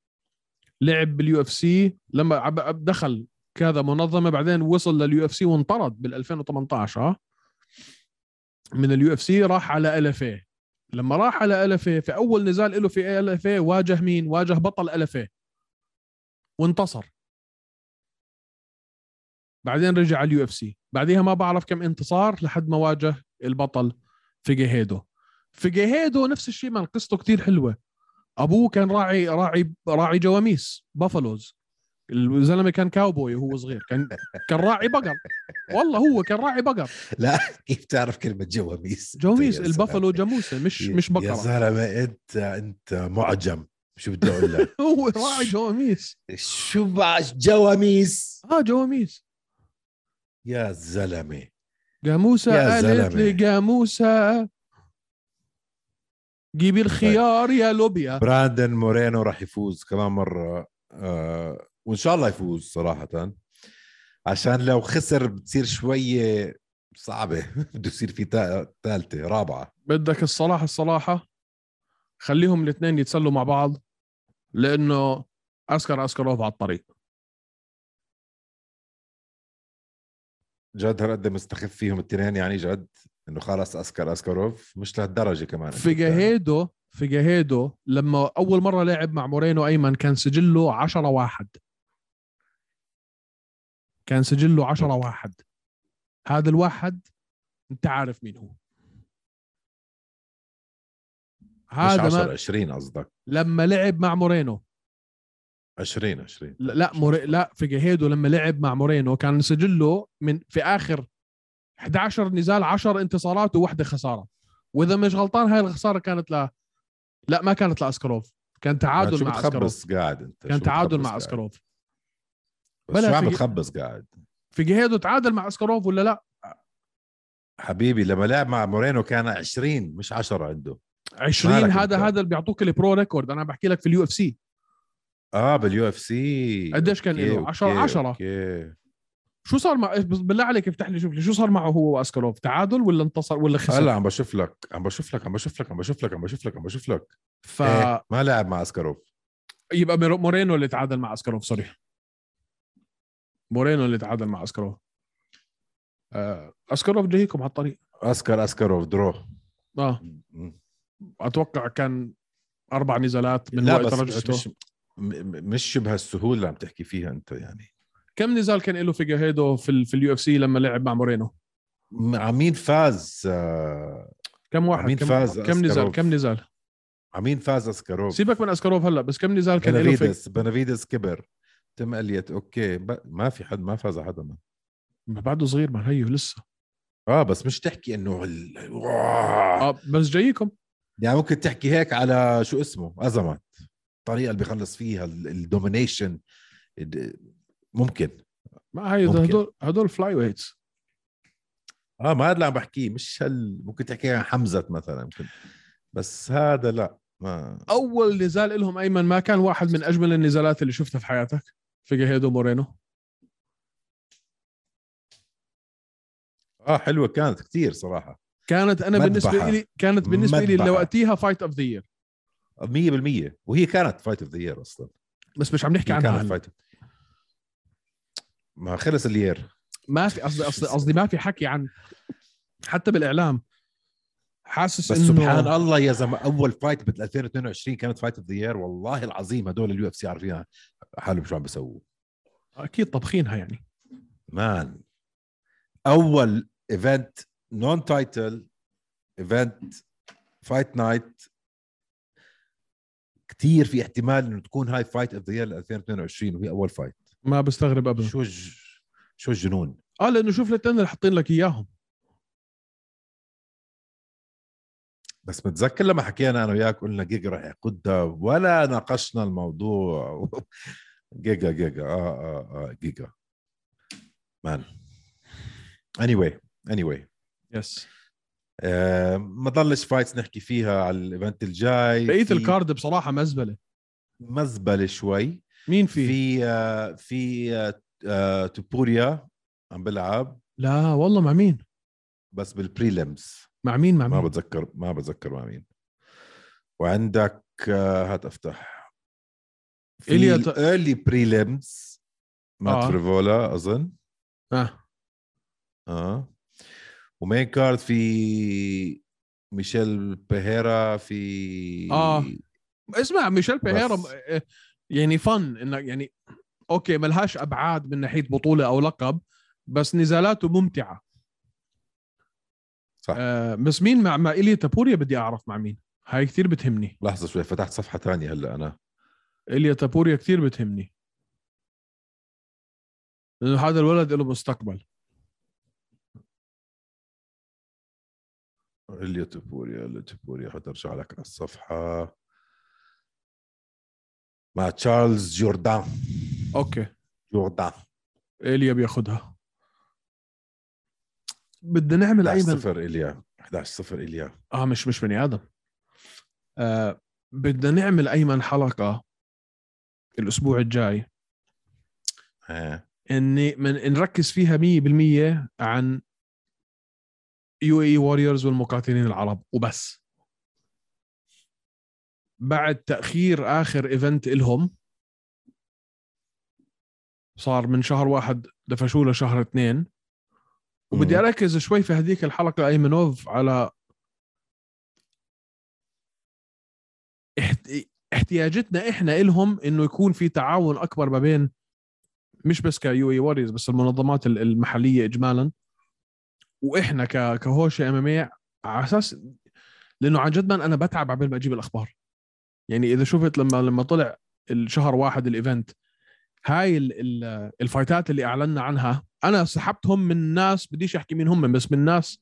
S1: لعب بال UFC لما دخل كذا منظمة بعدين وصل لل UFC وانطرد بال 2018 آه. من ال UFC راح على ال LFA لما راح على ال LFA في أول نزال له في ال LFA واجه مين؟ واجه بطل ال LFA وانتصر. بعدين رجع على ال UFC. بعديها ما بعرف كم انتصار لحد ما واجه البطل فيجريدو. فيجريدو نفس الشيء من قصته كتير حلوة. أبوه كان راعي راعي راعي جواميس buffalos الزلمة كان كاوبوي وهو صغير. كان كان راعي بقر. والله هو كان راعي بقر.
S2: لا كيف تعرف كلمة جواميس؟
S1: جواميس
S2: يا
S1: البافلو. جاموسة مش
S2: يا-
S1: مش
S2: يا
S1: بقره
S2: زلمة أنت أنت معجم. شو بدي أقول لك؟
S1: هو راعي جواميس.
S2: شو بعش جواميس.
S1: آه جواميس.
S2: يا زلمة.
S1: جاموسة
S2: يا
S1: قالت. لي جاموسه جيبي الخيار يا لوبيا.
S2: براندن مورينو راح يفوز كمان مرة. آه وإن شاء الله يفوز صراحة. عشان لو خسر بتصير شوية صعبة. بده يصير في ثالثه رابعة.
S1: بدك الصراحه الصراحه خليهم الاثنين يتسلوا مع بعض. لأنه اسكر اسكروف على الطريق.
S2: جد هالقد مستخف فيهم الاثنين يعني جد. إنه خلص اسكر اسكروف مش لهالدرجة كمان
S1: فيجاهيدو فيجاهيدو لما أول مرة لعب مع مورينو أيمن كان سجله 10 واحد. كان سجله 10 واحد. هذا الواحد أنت عارف مين هو.
S2: مش
S1: هذا
S2: 10
S1: ما
S2: 20 قصدك.
S1: لما لعب مع مورينو.
S2: 20 20
S1: لا لا موري... لا فيجاهيدو لما لعب مع مورينو كان سجله من في آخر 11 نزال 10 انتصارات وواحدة خسارة. وإذا مش غلطان هاي الخسارة كانت ل لا ما كانت لأسكروف. كان تعادل مع
S2: أسكروف. قاعد أنت؟
S1: كان تعادل مع؟ أسكاروف.
S2: بس شو عم
S1: في-
S2: بتخبص قاعد؟
S1: فيجريدو تعادل مع أسكاروف ولا لا؟
S2: حبيبي لما لعب مع مورينو كان 20 مش 10 عنده.
S1: 20
S2: مالك
S1: هذا؟ هذا اللي بيعطوك ال pro record. أنا بحكي لك في ال
S2: UFC. آه بال UFC.
S1: قديش كان له؟ 10 10. شو صار مع بس بالله عليك افتح لي شوف لي شو صار معه هو واسكاروف تعادل ولا انتصر ولا خسر؟
S2: هلا عم بشوف لك عم بشوف لك عم بشوف لك عم بشوف لك عم بشوف لك عم بشوف لك.
S1: ف
S2: إيه ما لعب مع اسكاروف
S1: يبقى مورينو اللي تعادل مع اسكاروف sorry. مورينو اللي تعادل مع اسكاروف آه، اسكاروف جايكم على الطريق
S2: أسكر اسكاروف
S1: draw
S2: آه.
S1: أتوقع كان أربع نزالات من
S2: لا
S1: وقت
S2: بس مش
S1: رجعته
S2: مش, مش بهالسهولة اللي عم تحكي فيها أنت يعني.
S1: كم نزال كان له فيجريدو في في ال UFC لما لعب مع مورينو؟
S2: مع مين فاز؟
S1: كم واحد؟
S2: مين
S1: كم,
S2: فاز
S1: كم نزال؟ كم نزال؟
S2: مع مين فاز أسكاروف؟
S1: سيبك من اسكروف هلا بس كم نزال كان له في
S2: بنافيدس بنافيدس كبر. تم اليت أوكي ب- ما في حد ما فاز حدا ما.
S1: بعده صغير ما هيو لسه.
S2: آه بس مش تحكي إنه ال... آه.
S1: آه بس جايكم.
S2: يعني ممكن تحكي هيك على شو اسمه أزمات. الطريقة اللي بيخلص فيها الدومينيشن ممكن.
S1: ما هي. هدول هدول فلاي ويتس
S2: آه ما هذا اللي عم بحكيه مش هال ممكن تحكي عن حمزة مثلا ممكن. بس هذا لا ما
S1: أول نزال لهم أيمن ما كان واحد من أجمل النزالات اللي شفتها في حياتك؟ فيجيريدو مورينو.
S2: آه حلوة كانت كثير صراحة.
S1: كانت أنا
S2: مذبحة.
S1: بالنسبة لي كانت بالنسبة لي
S2: مذبحة.
S1: لوقتيها fight of the year
S2: 100% وهي كانت fight of the year أصلا.
S1: بس مش عم نحكي عنها
S2: كانت. fight ما خلص ال year.
S1: ما في قصدي قصدي قصدي ما في حكي عن حتى بالإعلام. حاسس
S2: بس
S1: إنه
S2: سبحان الله يا زلمة أول fight بال 2022 كانت fight of the year والله العظيم هدول ال UFC عارفين حالهم شو عم بيسووا.
S1: أكيد طبخينها يعني.
S2: man. أول event non title event fight night كثير في احتمال إنه تكون هاي fight of the year 2022 وهي أول fight
S1: ما بستغرب ابدا.
S2: شو الج... شو الجنون؟
S1: آه لأنه شوف الاثنين اللي حاطين لك إياهم.
S2: بس متذكر لما حكينا أنا وياك قلنا جيجا رح يقودها ولا ناقشنا الموضوع. جيجا جيجا آه آه آه جيجا. man. Anyway anyway.
S1: yes
S2: آه ما ضلش fights نحكي فيها على ال event الجاي.
S1: بقيه
S2: في
S1: ال card بصراحة
S2: مزبلة. مزبلة شوي.
S1: مين في,
S2: في آه في آه آه توبوريا عم بلعب.
S1: لا والله مع مين؟
S2: بس بال prelims
S1: مع مين؟ مع
S2: ما
S1: مين؟
S2: بتذكر ما بتذكر مع مين. وعندك آه هات افتح. في
S1: إيليا ت-
S2: ال early prelims مات
S1: آه.
S2: فريفولا أظن.
S1: آه.
S2: آه. ومين card في ميشيل بيهيرا في
S1: آه. اسمع ميشيل بيهيرا
S2: بس.
S1: آه، يعني فن إنك يعني أوكي ملهاش أبعاد من ناحية بطولة أو لقب بس نزالاته ممتعة.
S2: صح.
S1: آه بس مين مع مع ايليا تابوريا بدي أعرف مع مين. هاي كثير بتهمني.
S2: لحظة شوي فتحت صفحة ثانية هلأ أنا.
S1: ايليا تابوريا كثير بتهمني. لأنه هذا الولد له مستقبل.
S2: اللي توبوريا اللي توبوريا حترجع لك على الصفحة. مع تشارلز جوردان.
S1: okay.
S2: جوردان.
S1: إيليا بياخدها. بدنا نعمل
S2: 11
S1: أيمن.
S2: 0 إيليا. 11 0 إيليا.
S1: آه مش مش بني آدم. آه بدنا نعمل أيمن حلقة الأسبوع الجاي.
S2: ها
S1: إني من نركز فيها 100% عن UAE Warriors والمقاتلين العرب وبس. بعد تأخير آخر event إلهم صار من شهر واحد دفشوا له شهر اثنين وبدي. أركز شوي في هذيك الحلقة أيمنوف على احت... احتياجتنا إحنا إلهم إنه يكون في تعاون أكبر ما بين مش بس ك UAE Warriors بس المنظمات ال- المحلية اجمالا وإحنا. كهوشة MMA على أساس لأنه عن جد أنا بتعب قبل ما أجيب الأخبار يعني إذا شفت لما لما طلع الشهر واحد ال event هاي ال... ال... الفايتات اللي أعلنا عنها أنا سحبتهم من ناس بديش أحكي مين هم بس من ناس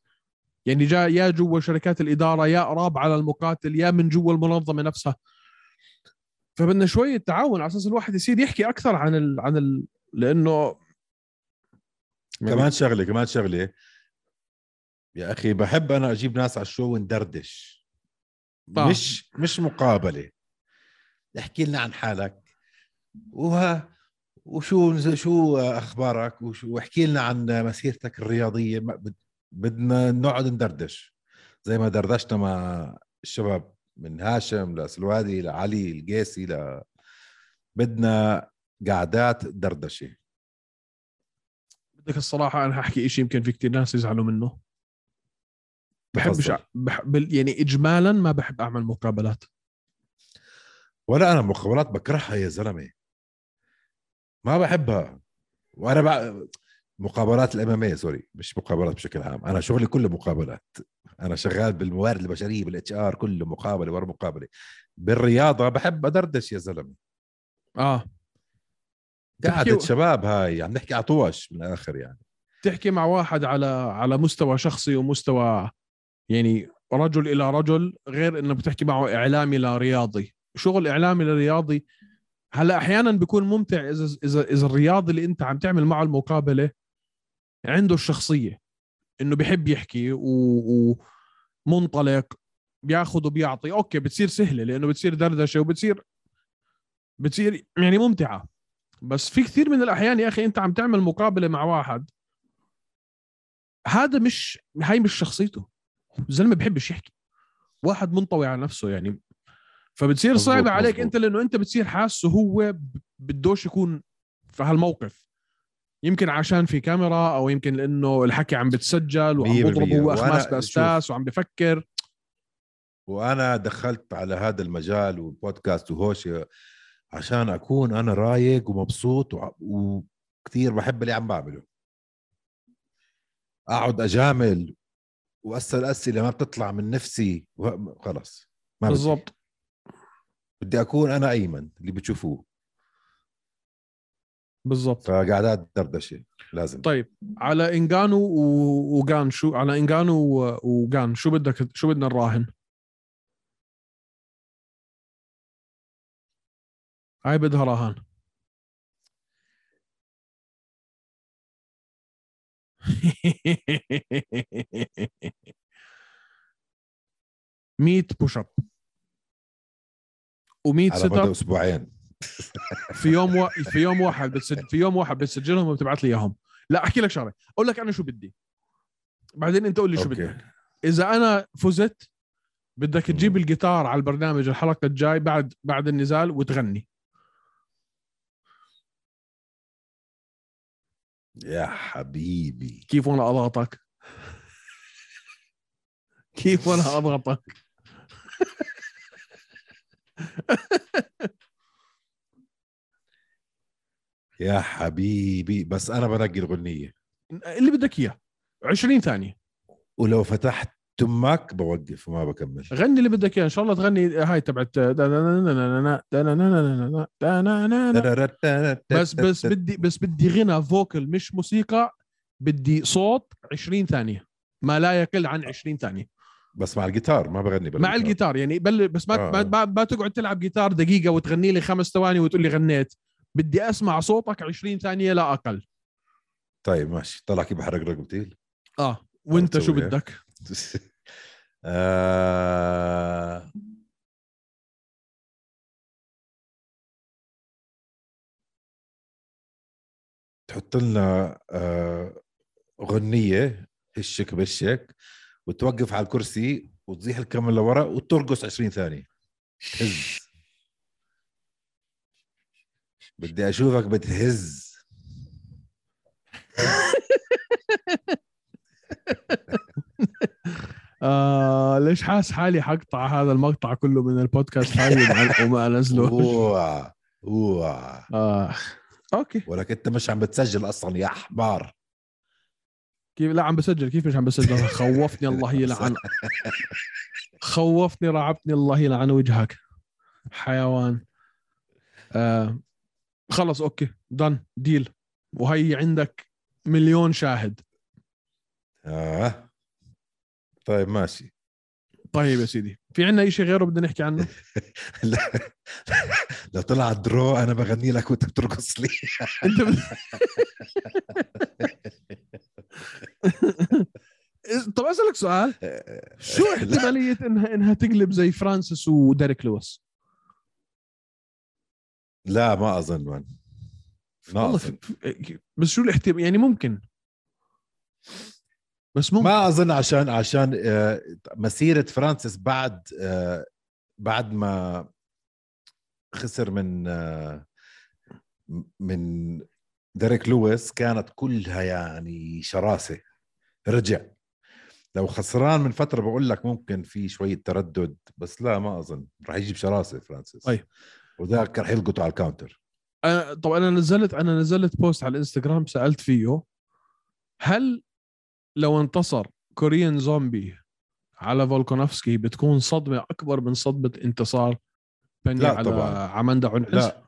S1: يعني جاء يا جوا شركات الإدارة يا قراب على المقاتل يا من جوا المنظمة نفسها. فبدنا شوية تعاون على أساس الواحد يصير يحكي أكثر عن ال... عن ال... لأنه
S2: كمان شغلة كمان شغلة. يا أخي بحب أنا أجيب ناس على الشو وندردش.
S1: آه.
S2: مش مش مقابلة. احكي لنا عن حالك. وها وشو شو أخبارك؟ وشو واحكي لنا عن مسيرتك الرياضية. بدنا نقعد ندردش. زي ما دردشنا مع الشباب من هاشم لسلوادي لعلي القيسي ل بدنا قعدات دردشة.
S1: بدك الصراحة أنا هحكي شيء يمكن في كتير ناس يزعلوا منه. بحبش
S2: تفضل.
S1: بح... بال- يعني اجمالا ما بحب أعمل مقابلات.
S2: ولا أنا مقابلات بكرهها يا زلمة. ما بحبها. وأنا بع... مقابلات الام sorry مش مقابلات بشكل عام. أنا شغلي كله مقابلات. أنا شغال بالموارد البشرية بال HR كله مقابلة ورا مقابلة. بالرياضة بحب أدردش يا زلمة.
S1: آه.
S2: قعدة
S1: تحكي-
S2: شباب هاي عم نحكي عطوش من الآخر يعني.
S1: تحكي مع واحد على على مستوى شخصي ومستوى يعني رجل إلى رجل غير إنه بتحكي معه إعلامي لرياضي شغل إعلامي لرياضي هلأ أحيانا بيكون ممتع إذا إذا إذا الرياضي اللي أنت عم تعمل معه المقابلة عنده الشخصية إنه بيحب يحكي ومنطلق بياخذ وبيعطي. okay بتصير سهلة لأنه بتصير دردشة وبتصير بتصير يعني ممتعة. بس في كثير من الأحيان يا أخي أنت عم تعمل مقابلة مع واحد هذا مش هاي مش شخصيته. الزلمه بحبش يحكي. واحد منطوي على نفسه يعني فبتصير صعبة عليك
S2: مظبوط.
S1: أنت لأنه أنت بتصير حاسه هو بدوش يكون في هالموقف يمكن عشان في كاميرا أو يمكن لأنه الحكي عم بتسجل وعم بضرب. هو اخماس باستاس وعم بفكر
S2: وأنا دخلت على هذا المجال والبودكاست وهوش عشان أكون أنا رايق ومبسوط وكثير بحب اللي عم بعمله أقعد أجامل وأسأل أسئلة ما بتطلع من نفسي خلص.
S1: بالضبط
S2: بدي أكون أنا أيمن اللي بتشوفوه.
S1: بالضبط.
S2: فقعدات دردشة لازم.
S1: طيب على انجانو و- وجان شو على انجانو و- وجان شو بدك شو بدنا نراهن؟ هاي بدها رهان ميت push up. و100
S2: على
S1: sit
S2: مدى
S1: up
S2: أسبوعين.
S1: في يوم و... في يوم واحد بتسجل في يوم واحد بتسجلهم وبتبعت لي إياهم. لا أحكي لك شغلة. أقول لك أنا شو بدي. بعدين أنت قول لي شو. بدك إذا أنا فزت بدك تجيب. الجيتار على البرنامج الحلقة الجاي بعد بعد النزال وتغني.
S2: يا حبيبي.
S1: كيف وأنا أضغطك؟ كيف وأنا أضغطك؟
S2: يا حبيبي بس أنا بنقي الغنيه
S1: اللي بدك اياه 20 ثانية
S2: ولو فتحت تمك بوقف وما بكمل
S1: غني اللي بدك اياه ان شاء الله تغني هاي تبعت بس بس بدي بس بدي غنى vocal مش موسيقى بدي صوت 20 ثانية ما لا يقل عن 20 ثانية
S2: بس مع الجيتار ما بغني
S1: مع الجيتار يعني بل بس ما
S2: آه.
S1: ما, ما, تقعد تلعب جيتار دقيقة وتغني لي خمس ثواني وتقول لي غنيت. بدي أسمع صوتك 20 ثانية لا أقل.
S2: طيب ماشي. طلع كيف بحرق رقبتي
S1: آه. وأنت شو
S2: إيه؟
S1: بدك؟
S2: آه... تحط لنا آه... غنية هشك بشك وتوقف على الكرسي وتزيح الكاميرا لورا وترقص 20 ثانية. تهز. بدي أشوفك بتهز.
S1: آه ليش حاس حالي حقطع هذا المقطع كله من البودكاست هاي وما- أنزله؟
S2: اوعى اوعى
S1: آه. أوكي.
S2: ولك أنت مش عم بتسجل أصلا يا حمار
S1: كيف لا عم بسجل. كيف مش عم بسجل؟ خوفني الله يلعن. خوفني رعبتني الله يلعن وجهك. حيوان. آه. خلص okay. done deal وهي عندك مليون شاهد.
S2: آه. طيب ماشي.
S1: طيب يا سيدي. في عندنا اي شيء غيره بدنا نحكي عنه؟
S2: لا. لو طلع draw أنا بغني لك وأنت بترقص لي.
S1: أنت. طب أسألك سؤال. شو احتمالية إنها إنها تقلب زي فرانسيس وديريك لويس؟
S2: لا ما أظن مان. ما.
S1: في- بس شو الاحتمال يعني ممكن. بس ممكن.
S2: ما أظن عشان عشان آه، مسيرة فرانسيس بعد آه، بعد ما خسر من آه، من ديريك لويس كانت كلها يعني شراسة. رجع. لو خسران من فترة بقول لك ممكن في شوية تردد بس لا ما أظن. راح يجي بشراسه فرانسيس.
S1: طيب.
S2: وذاك راح يلقطه على ال counter.
S1: أنا طب أنا نزلت أنا نزلت post على الإنستغرام سألت فيه هل لو انتصر كوريان زومبي على فولكونوفسكي بتكون صدمة أكبر من صدمة انتصار بني
S2: لا
S1: على
S2: طبعاً.
S1: عم أماندا عم تحكي
S2: لا.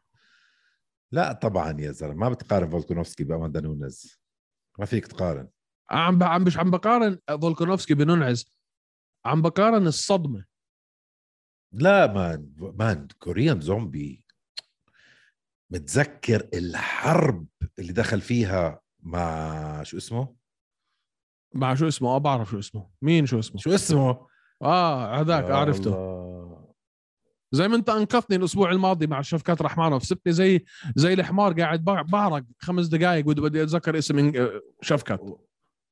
S2: لا طبعا يا زلمة ما بتقارن فولكونوفسكي بأماندا نونز ما فيك تقارن.
S1: عم. عم مش عم بقارن فولكونوفسكي بنونز عم بقارن الصدمة.
S2: لا مان مان كوريان زومبي متذكر الحرب اللي دخل فيها مع شو اسمه؟
S1: مع شو اسمه؟ آه بعرف شو اسمه. مين شو اسمه؟
S2: شو اسمه؟
S1: آه هذاك
S2: يا
S1: عرفته.
S2: الله.
S1: زي ما انت انقذتني الأسبوع الماضي مع شافكات رحمانوف. سبتني زي زي الحمار قاعد بع- بعرق خمس دقائق بدي أتذكر اسم شفكات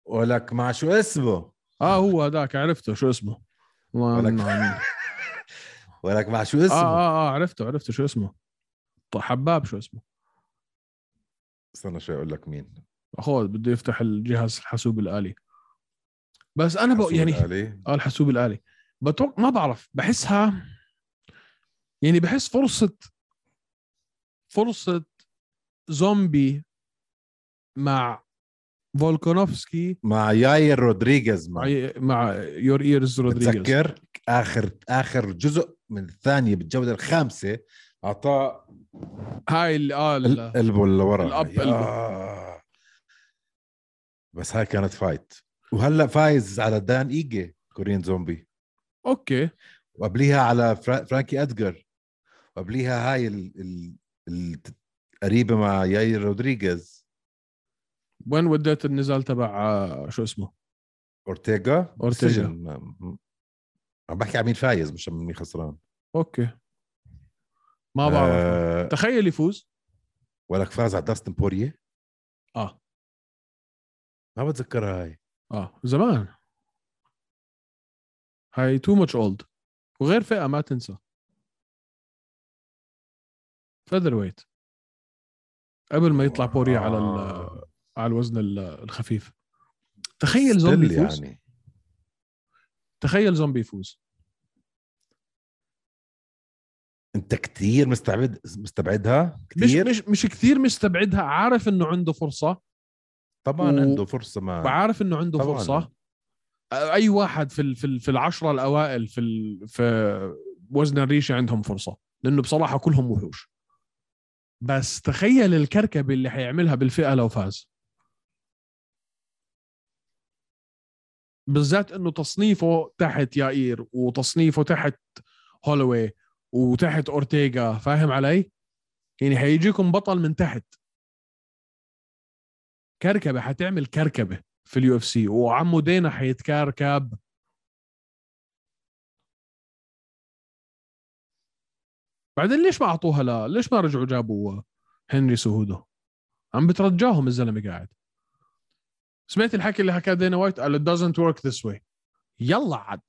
S2: ولك مع شو اسمه؟
S1: آه هو هذاك عرفته شو اسمه. الله
S2: ولك-. ولك مع شو
S1: آه
S2: اسمه؟
S1: آه آه عرفته عرفته شو اسمه. طيب حباب شو اسمه.
S2: استنى شوي أقول لك مين.
S1: أخوه بده يفتح الجهاز الحاسوب الآلي. بس أنا بق... يعني
S2: آلي.
S1: آه الحاسوب الآلي. بتوقع ما بعرف بحسها يعني بحس فرصه فرصة زومبي مع فولكانوفسكي
S2: مع ياير رودريغيز
S1: مع
S2: مع
S1: ياير رودريغيز.
S2: بتذكر آخر آخر جزء من الثانية بالجوله الخامسة اعطاه
S1: هاي اللي آه ال-
S2: القلبه لورا
S1: الأب
S2: يا.
S1: قلبه.
S2: بس هاي كانت فايت وهلأ فايز على دان إيغي كوريان زومبي.
S1: أوكي.
S2: وقبليها على فرا... فرانكي ادجر وقبليها هاي ال... ال... ال... قريبة مع ياير رودريغيز.
S1: وين وديت النزال تبع آه، شو اسمه؟ أورتيغا؟
S2: م- عم بحكي عن مين فايز مش مين خسران.
S1: أوكي. ما بعرف.
S2: آه.
S1: تخيل يفوز.
S2: ولك فاز على داستن بوريي
S1: آه.
S2: ما بتذكرها هاي.
S1: آه. زمان. هاي تو ماتش اولد وغير فئة ما تنسى. featherweight قبل ما يطلع بوريي على ال-
S2: آه.
S1: على الوزن ال- الخفيف. تخيل زومبي يفوز.
S2: يعني.
S1: تخيل زومبي يفوز.
S2: انت كتير مستعبد مستبعدها؟
S1: مش
S2: كتير؟
S1: مش مش كثير مستبعدها. عارف إنه عنده فرصة.
S2: طبعا
S1: و-
S2: عنده فرصة ما
S1: وعارف إنه عنده
S2: طبعاً.
S1: فرصة. أي واحد في في في العشرة الأوائل في ال- في وزن الريشة عندهم فرصة. لأنه بصراحة كلهم وحوش. بس تخيل الكركبة اللي حيعملها بالفئة لو فاز. بالذات إنه تصنيفه تحت يائير وتصنيفه تحت هولواي وتحت أورتيغا فاهم علي؟ يعني حيجيكم بطل من تحت. كركبة حتعمل كركبة في اليو إف سي وعمو دانا حيتكركب. بعدين ليش ما أعطوها لا؟ ليش ما رجعوا جابوا هنري سيهودو عم بترجاهم الزلمة قاعد. سمعت الحكي اللي حكاه دانا وايت قال it doesn't work this way. يلا عاد.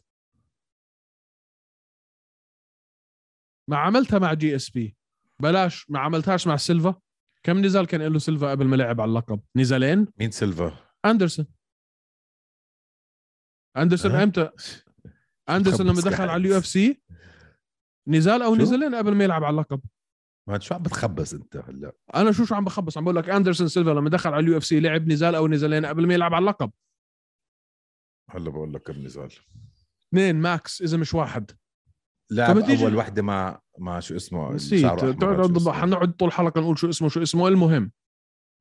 S1: ما عملتها مع جي اس بي بلاش. ما عملتهاش مع سيلفا. كم نزال كان له سيلفا قبل ما لعب على اللقب؟ نزالين.
S2: مين سيلفا؟
S1: أندرسون. أندرسون
S2: أه؟
S1: إمتى؟ أندرسون لما دخل. على اليو إف سي. نزال أو
S2: شو؟
S1: نزالين قبل ما يلعب على اللقب.
S2: ما شو عم بتخبص أنت هلا؟
S1: أنا شو شو عم بخبص؟ عم بقول لك أندرسون سيلفا لما دخل على اليو إف سي لعب نزال أو نزالين قبل ما يلعب على اللقب.
S2: هلا بقول لك كم نزال.
S1: اثنين ماكس إذا مش واحد. تيجي-
S2: أول وحدة مع مع شو اسمه
S1: نسيت. تقعد-. حنقعد طول الحلقة نقول شو اسمه شو اسمه المهم.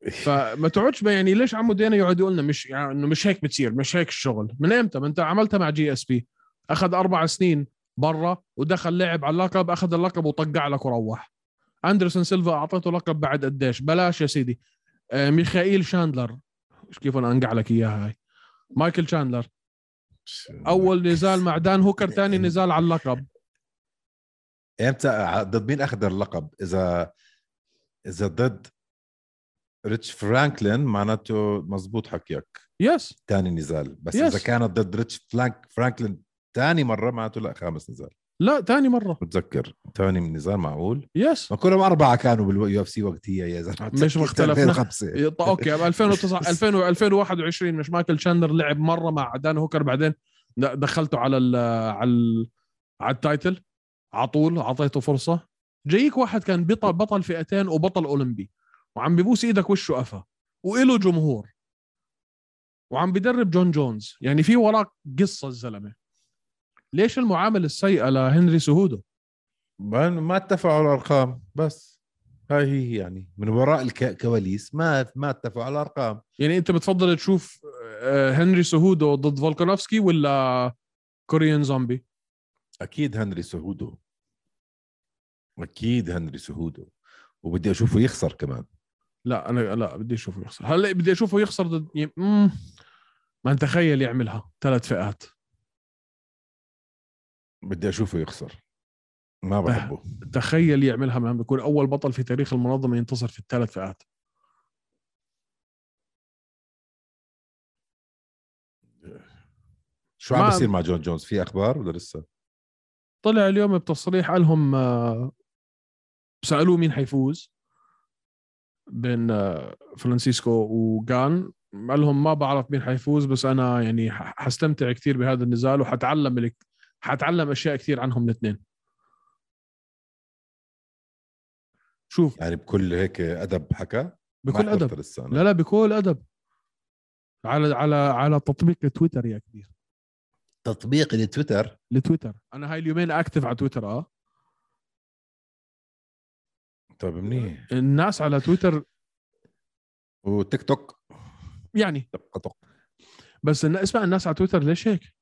S1: فما تقعدش يعني ليش عمو دانا يقعد يقول لنا مش يعني إنه مش هيك بتصير مش هيك الشغل؟ من إمتى؟ ما أنت عملتها مع جي إس بي. أخذ أربع سنين برا ودخل لعب على اللقب أخذ اللقب وطقع لك وروح. أندرسون سيلفا اعطيته لقب بعد قديش؟ بلاش يا سيدي. آه مايكل شاندلر. كيف أنا أنقع لك إياها هاي؟ مايكل شاندلر. أول نزال مع دان هوكر ثاني نزال على اللقب.
S2: إمتى ضد مين أخذ اللقب؟ اذا إذا ضد ريتش فرانكلين معناته مزبوط حكيك.
S1: yes
S2: ثاني نزال. بس
S1: Yes.
S2: اذا كانت ضد ريتش فلانك فرانكلين ثاني مرة معناته لا خامس نزال.
S1: لا ثاني مرة.
S2: بتذكر ثاني من نزال معقول؟
S1: yes
S2: ما كلهم أربعة كانوا باليو إف سي وقتها يا زلمة.
S1: مش ما اختلفنا.
S2: 2005
S1: طيب أوكي ب 2009 2000 و 2021 مش مايكل شاندلر لعب مرة مع دان هوكر بعدين دخلته على ال على ال على ال title. على طول أعطيته فرصة. جايك واحد كان بطل بطل فئتين وبطل أولمبي. وعم ببوس إيدك وشه قفا. وإله جمهور. وعم بدرب جون جونز. يعني في وراك قصة الزلمة. ليش المعامله السيئة لهنري سيهودو
S2: ما ما اتفقوا على الأرقام بس هاي هي يعني من وراء الكواليس ما ما اتفقوا على الأرقام.
S1: يعني أنت بتفضل تشوف آه، هنري سيهودو ضد فولكانوفسكي ولا كوريان زومبي؟
S2: أكيد هنري سيهودو أكيد هنري سيهودو وبدي أشوفه يخسر كمان.
S1: لا أنا لا بدي أشوفه يخسر. هلأ بدي أشوفه يخسر ضد ي- مم. ما تخيل يعملها. ثلاث فئات.
S2: بدي أشوفه يخسر. ما بحبه.
S1: تخيل يعملها ما بيكون أول بطل في تاريخ المنظمة ينتصر في الثلاث فئات.
S2: شو عم بيصير مع جون جونز؟ في أخبار ولا لسه؟
S1: طلع اليوم بتصريح قال لهم آه، سألوه مين حيفوز بين آه، فرانسيسكو وجان. قال لهم ما بعرف مين حيفوز بس أنا يعني حستمتع كثير بهذا النزال وحتعلم حتعلم أشياء كثير عنهم الاثنين. شوف.
S2: يعني بكل هيك أدب حكى؟
S1: بكل
S2: أدب.
S1: لا لا بكل أدب. على على على تطبيق تويتر يا كبير.
S2: تطبيق التويتر
S1: لتويتر. أنا هاي اليومين active على تويتر آه.
S2: طيب منيح.
S1: الناس على تويتر
S2: وتيك توك؟
S1: يعني.
S2: تبقى توك.
S1: بس اسمع الناس على تويتر ليش هيك؟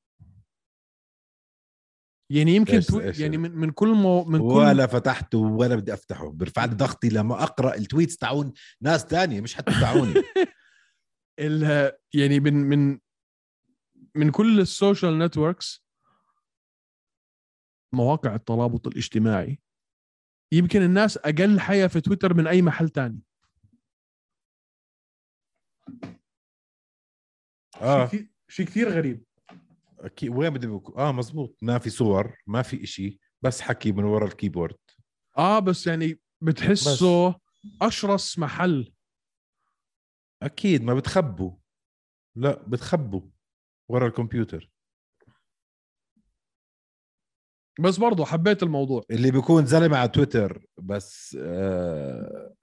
S1: يعني يمكن
S2: إيش-. إيش؟
S1: يعني من من كل مو... من كل
S2: ولا فتحته ولا بدي أفتحه برفع لي ضغطي لما أقرأ ال tweets تاعون ناس تانية مش حتى تاعوني
S1: ال... يعني من من من كل ال social networks مواقع الترابط الاجتماعي يمكن الناس أقل حياة في تويتر من أي محل تاني
S2: آه
S1: شيء كثير غريب
S2: أكيد وين بكون آه مزبوط. ما في صور ما في إشي بس حكي من ورا الكيبورد.
S1: آه بس يعني بتحسه أشرس محل.
S2: أكيد ما بتخبوا. لا بتخبوا ورا الكمبيوتر.
S1: بس برضه حبيت الموضوع.
S2: اللي بيكون زلمة على تويتر بس آه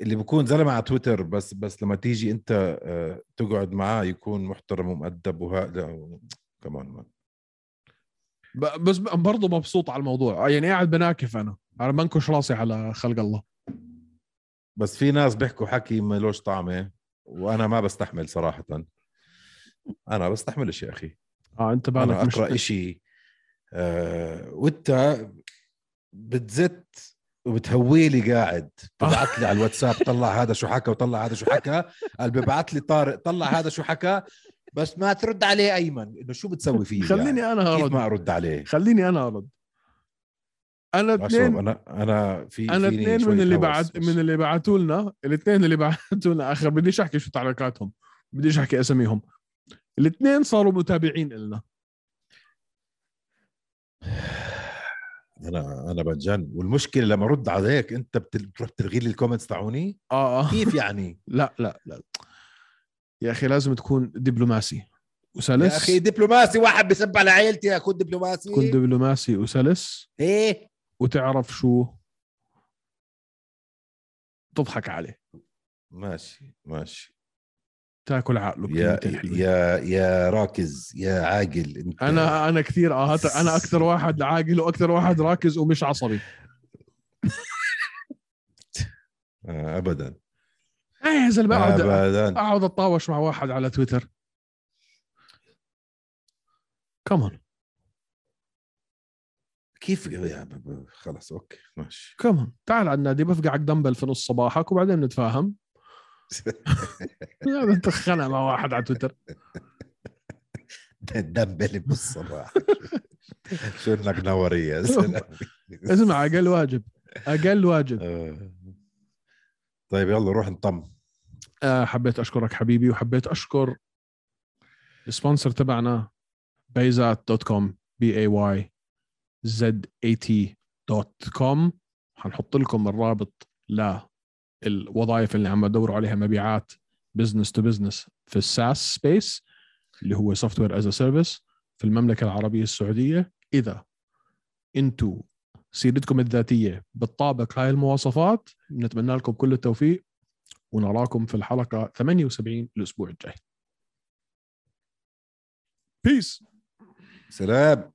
S2: اللي بيكون زلمة على تويتر بس بس لما تيجي أنت آه تقعد معاه يكون محترم ومؤدب وهذا كمان ما
S1: ب- بس برضه مبسوط على الموضوع. يعني قاعد بناكف أنا. أنا بنكش راسي على خلق الله.
S2: بس في ناس بيحكوا حكي ملوش طعمه وأنا ما بستحمل صراحة. أنا بستحملش يا أخي.
S1: آه أنت بالك
S2: أقرأ إشي آه وأنت بتزت وبتهوي لي قاعد. بتبعت لي على الواتساب طلع هذا شو حكى وطلع هذا شو حكى. قال ببعت لي طارق طلع هذا شو حكى. بس ما ترد عليه أيمن إنه شو بتسوي فيه؟
S1: خليني
S2: يعني؟ أنا
S1: أرد.
S2: ما أرد عليه؟
S1: خليني أنا أرد.
S2: أنا
S1: اثنين
S2: أنا أنا في أنا
S1: اثنين من اللي
S2: بس.
S1: من اللي بعثوا لنا الاثنين اللي بعثوا لنا آخر. بديش أحكي شو تعليقاتهم. بديش أحكي أساميهم. الاثنين صاروا متابعين لنا
S2: أنا أنا بتجن والمشكلة لما أرد عليك أنت بتروح تلغي لي ال comments تاعوني؟
S1: آه آه.
S2: كيف يعني؟
S1: لا لا لا. يا أخي لازم تكون دبلوماسي. وسلس.
S2: يا أخي دبلوماسي واحد بسب على عيلتي أكون دبلوماسي.
S1: تكون دبلوماسي وسلس.
S2: إيه.
S1: وتعرف شو تضحك عليه.
S2: ماشي ماشي.
S1: تاكل عقله
S2: يا. يا يا راكز يا عاقل انت
S1: أنا أنا كثير هات- أنا أكثر واحد عاقل وأكثر واحد راكز ومش عصبي.
S2: آه ابدا.
S1: إيه يا زلمة اقعد
S2: ابدا.
S1: اقعد أتطاوش مع واحد على تويتر. كمان
S2: كيف ب- خلص okay ماشي.
S1: كمان تعال على النادي بفقعك دمبل في نص صباحك وبعدين نتفاهم. يا انت خنق مع واحد على تويتر.
S2: دمبلي بالصباح. شو انك نوري يا زلمه
S1: اسمع أقل واجب أقل واجب.
S2: آه. طيب يلا روح انطم
S1: آه حبيت أشكرك حبيبي وحبيت أشكر ال sponsor تبعنا Bayzat dot com B A Y Z A T dot com. حنحط لكم الرابط للوظائف اللي عم بدوروا عليها مبيعات business to business في ال SaaS space اللي هو software as service في المملكة العربية السعودية. إذا أنتم سيرتكم الذاتية بتطابق هاي المواصفات نتمنى لكم كل التوفيق ونراكم في الحلقة 78 الأسبوع الجاي. peace
S2: سلام.